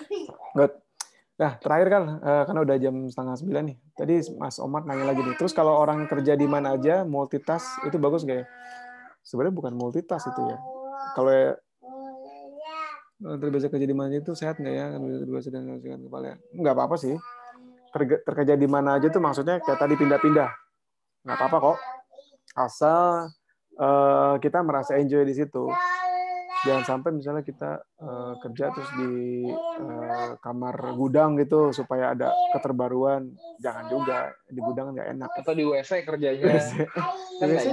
Good. Nah, terakhir kan, uh, karena udah jam setengah sembilan nih. Tadi Mas Omar nanya lagi nih. Terus kalau orang kerja di mana aja, multitask itu bagus nggak ya? Sebenarnya bukan multitask itu ya. Kalau ya, terbiasa kerja di mana itu sehat nggak ya? Terbiasa dengan kepala. Nggak apa-apa sih. Terkerja di mana aja tuh maksudnya kayak tadi pindah-pindah. Nggak apa-apa kok. Asal uh, kita merasa enjoy di situ. Jangan sampai misalnya kita uh, kerja terus di uh, kamar gudang gitu supaya ada keterbaruan. Jangan juga di gudang nggak enak. Atau di WC kerjanya. WC. Kan WC,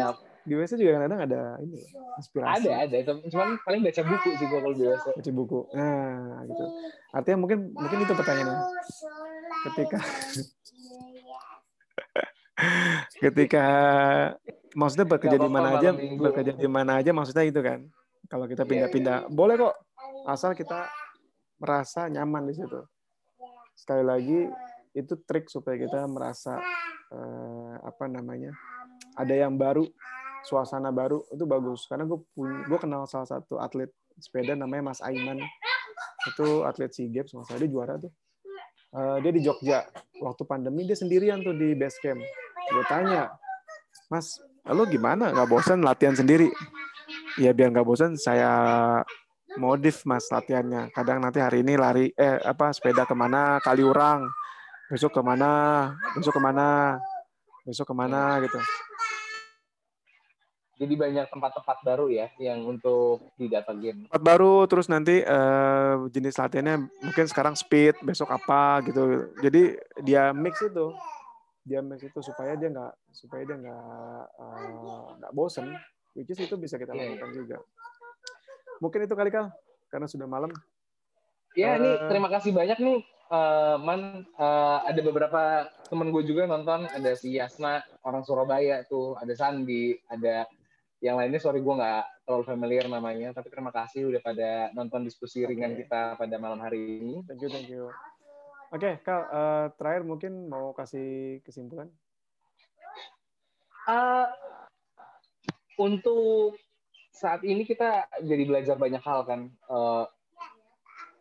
di WC juga kadang-kadang ada ini inspirasi. Ada, ada. Cuman paling baca buku sih gue kalau di WC. Baca buku. Nah, gitu. Artinya mungkin mungkin itu pertanyaannya. Ketika ketika maksudnya bekerja di mana aja, bekerja di mana aja maksudnya itu kan. Kalau kita iya, pindah-pindah, yeah, yeah. boleh kok. Asal kita merasa nyaman di situ. Sekali lagi itu trik supaya kita merasa uh, apa namanya ada yang baru suasana baru itu bagus. Karena gue punya gue kenal salah satu atlet sepeda namanya Mas Aiman. Itu atlet sea games mas dia juara tuh. Uh, dia di Jogja. Waktu pandemi dia sendirian tuh di base camp. Gue tanya Mas lo gimana nggak bosan latihan sendiri ya biar nggak bosan saya modif mas latihannya kadang nanti hari ini lari eh apa sepeda ke mana Kaliurang besok ke mana besok ke mana besok ke mana gitu jadi banyak tempat-tempat baru ya yang untuk di data game. Tempat baru terus nanti uh, jenis latihannya mungkin sekarang speed, besok apa gitu. Jadi dia mix itu. Dia mix itu supaya dia nggak supaya dia nggak uh, nggak bosen. Which is itu bisa kita iya, iya. lakukan yeah. juga. Mungkin itu kali kal karena sudah malam. Ya, uh, ini eh, terima kasih banyak nih uh, man uh, ada beberapa temen gue juga nonton ada si Yasna orang Surabaya tuh ada Sandi ada yang lainnya sorry gue nggak terlalu familiar namanya tapi terima kasih udah pada nonton diskusi okay. ringan kita pada malam hari ini thank you thank you oke okay, uh, terakhir mungkin mau kasih kesimpulan. Uh, untuk saat ini kita jadi belajar banyak hal kan. Uh,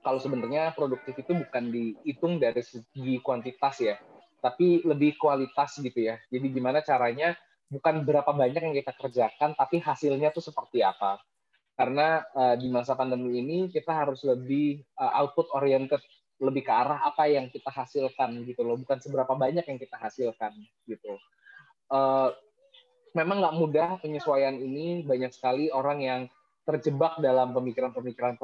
kalau sebenarnya produktif itu bukan dihitung dari segi kuantitas ya tapi lebih kualitas gitu ya. Jadi gimana caranya bukan berapa banyak yang kita kerjakan, tapi hasilnya tuh seperti apa. Karena uh, di masa pandemi ini kita harus lebih uh, output oriented, lebih ke arah apa yang kita hasilkan gitu loh, bukan seberapa banyak yang kita hasilkan gitu. Uh, memang nggak mudah penyesuaian ini, banyak sekali orang yang terjebak dalam pemikiran-pemikiran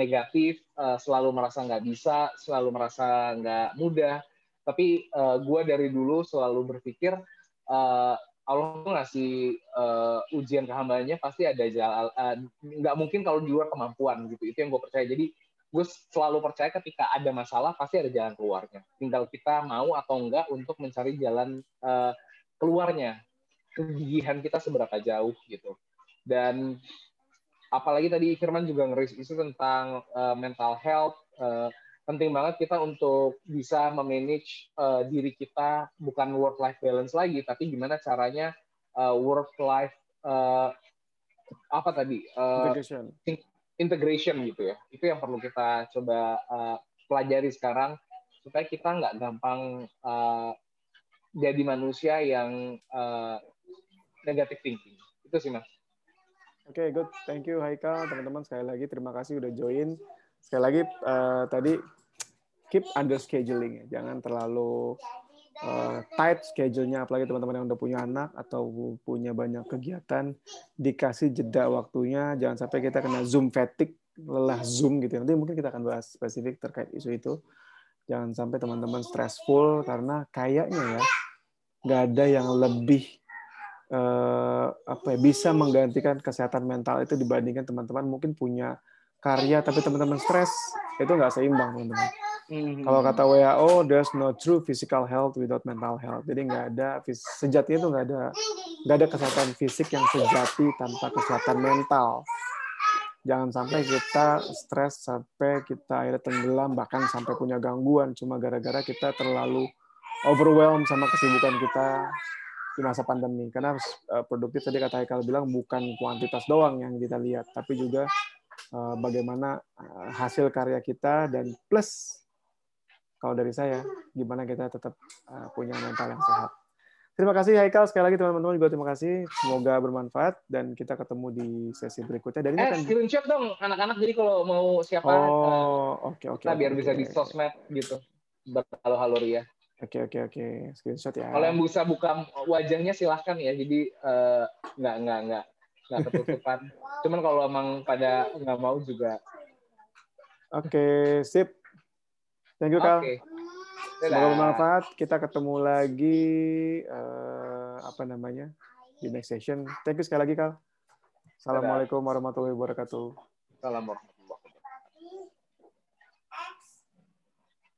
negatif, selalu merasa nggak bisa, selalu merasa nggak mudah. Tapi uh, gue dari dulu selalu berpikir uh, Allah ngasih uh, ujian ke hambanya pasti ada jalan uh, nggak mungkin kalau di luar kemampuan gitu itu yang gue percaya jadi gue selalu percaya ketika ada masalah pasti ada jalan keluarnya. Tinggal kita mau atau enggak untuk mencari jalan uh, keluarnya. Kegigihan kita seberapa jauh gitu. Dan apalagi tadi Firman juga ngeris isu tentang uh, mental health uh, penting banget kita untuk bisa memanage uh, diri kita bukan work life balance lagi tapi gimana caranya uh, work life uh, apa tadi uh, integration integration gitu ya itu yang perlu kita coba uh, pelajari sekarang supaya kita nggak gampang uh, jadi manusia yang uh, negative thinking itu sih mas Oke, okay, good. Thank you, Haikal. Teman-teman, sekali lagi terima kasih udah join. Sekali lagi, uh, tadi keep under scheduling ya. Jangan terlalu uh, tight schedule-nya apalagi teman-teman yang udah punya anak atau punya banyak kegiatan dikasih jeda waktunya. Jangan sampai kita kena zoom fatigue lelah zoom gitu. Nanti mungkin kita akan bahas spesifik terkait isu itu. Jangan sampai teman-teman stressful karena kayaknya ya nggak ada yang lebih uh, apa ya bisa menggantikan kesehatan mental itu dibandingkan teman-teman mungkin punya karya tapi teman-teman stres. Itu nggak seimbang teman-teman Mm-hmm. Kalau kata WHO, there's no true physical health without mental health. Jadi nggak ada sejatinya itu nggak ada nggak ada kesehatan fisik yang sejati tanpa kesehatan mental. Jangan sampai kita stres sampai kita akhirnya tenggelam bahkan sampai punya gangguan cuma gara-gara kita terlalu overwhelmed sama kesibukan kita di masa pandemi. Karena eh, produktif tadi kata Haikal bilang bukan kuantitas doang yang kita lihat, tapi juga eh, bagaimana eh, hasil karya kita dan plus kalau dari saya gimana kita tetap uh, punya mental yang sehat. Terima kasih Haikal sekali lagi teman-teman juga terima kasih. Semoga bermanfaat dan kita ketemu di sesi berikutnya. Dan eh, kan... screenshot dong anak-anak jadi kalau mau siapa Oh, oke uh, oke. Okay, okay, biar okay, bisa okay. di sosmed gitu. Berhalo-halo Ria. Oke okay, oke okay, oke. Okay. Screenshot ya. Kalau yang bisa buka wajahnya silahkan ya. Jadi uh, nggak nggak nggak nggak ketutupan. Cuman kalau emang pada nggak mau juga. Oke, okay, sip. Thank you, Kal. Okay. Semoga bermanfaat. Kita ketemu lagi uh, apa namanya di next session. Thank you sekali lagi Kal. Assalamualaikum warahmatullahi wabarakatuh. Salam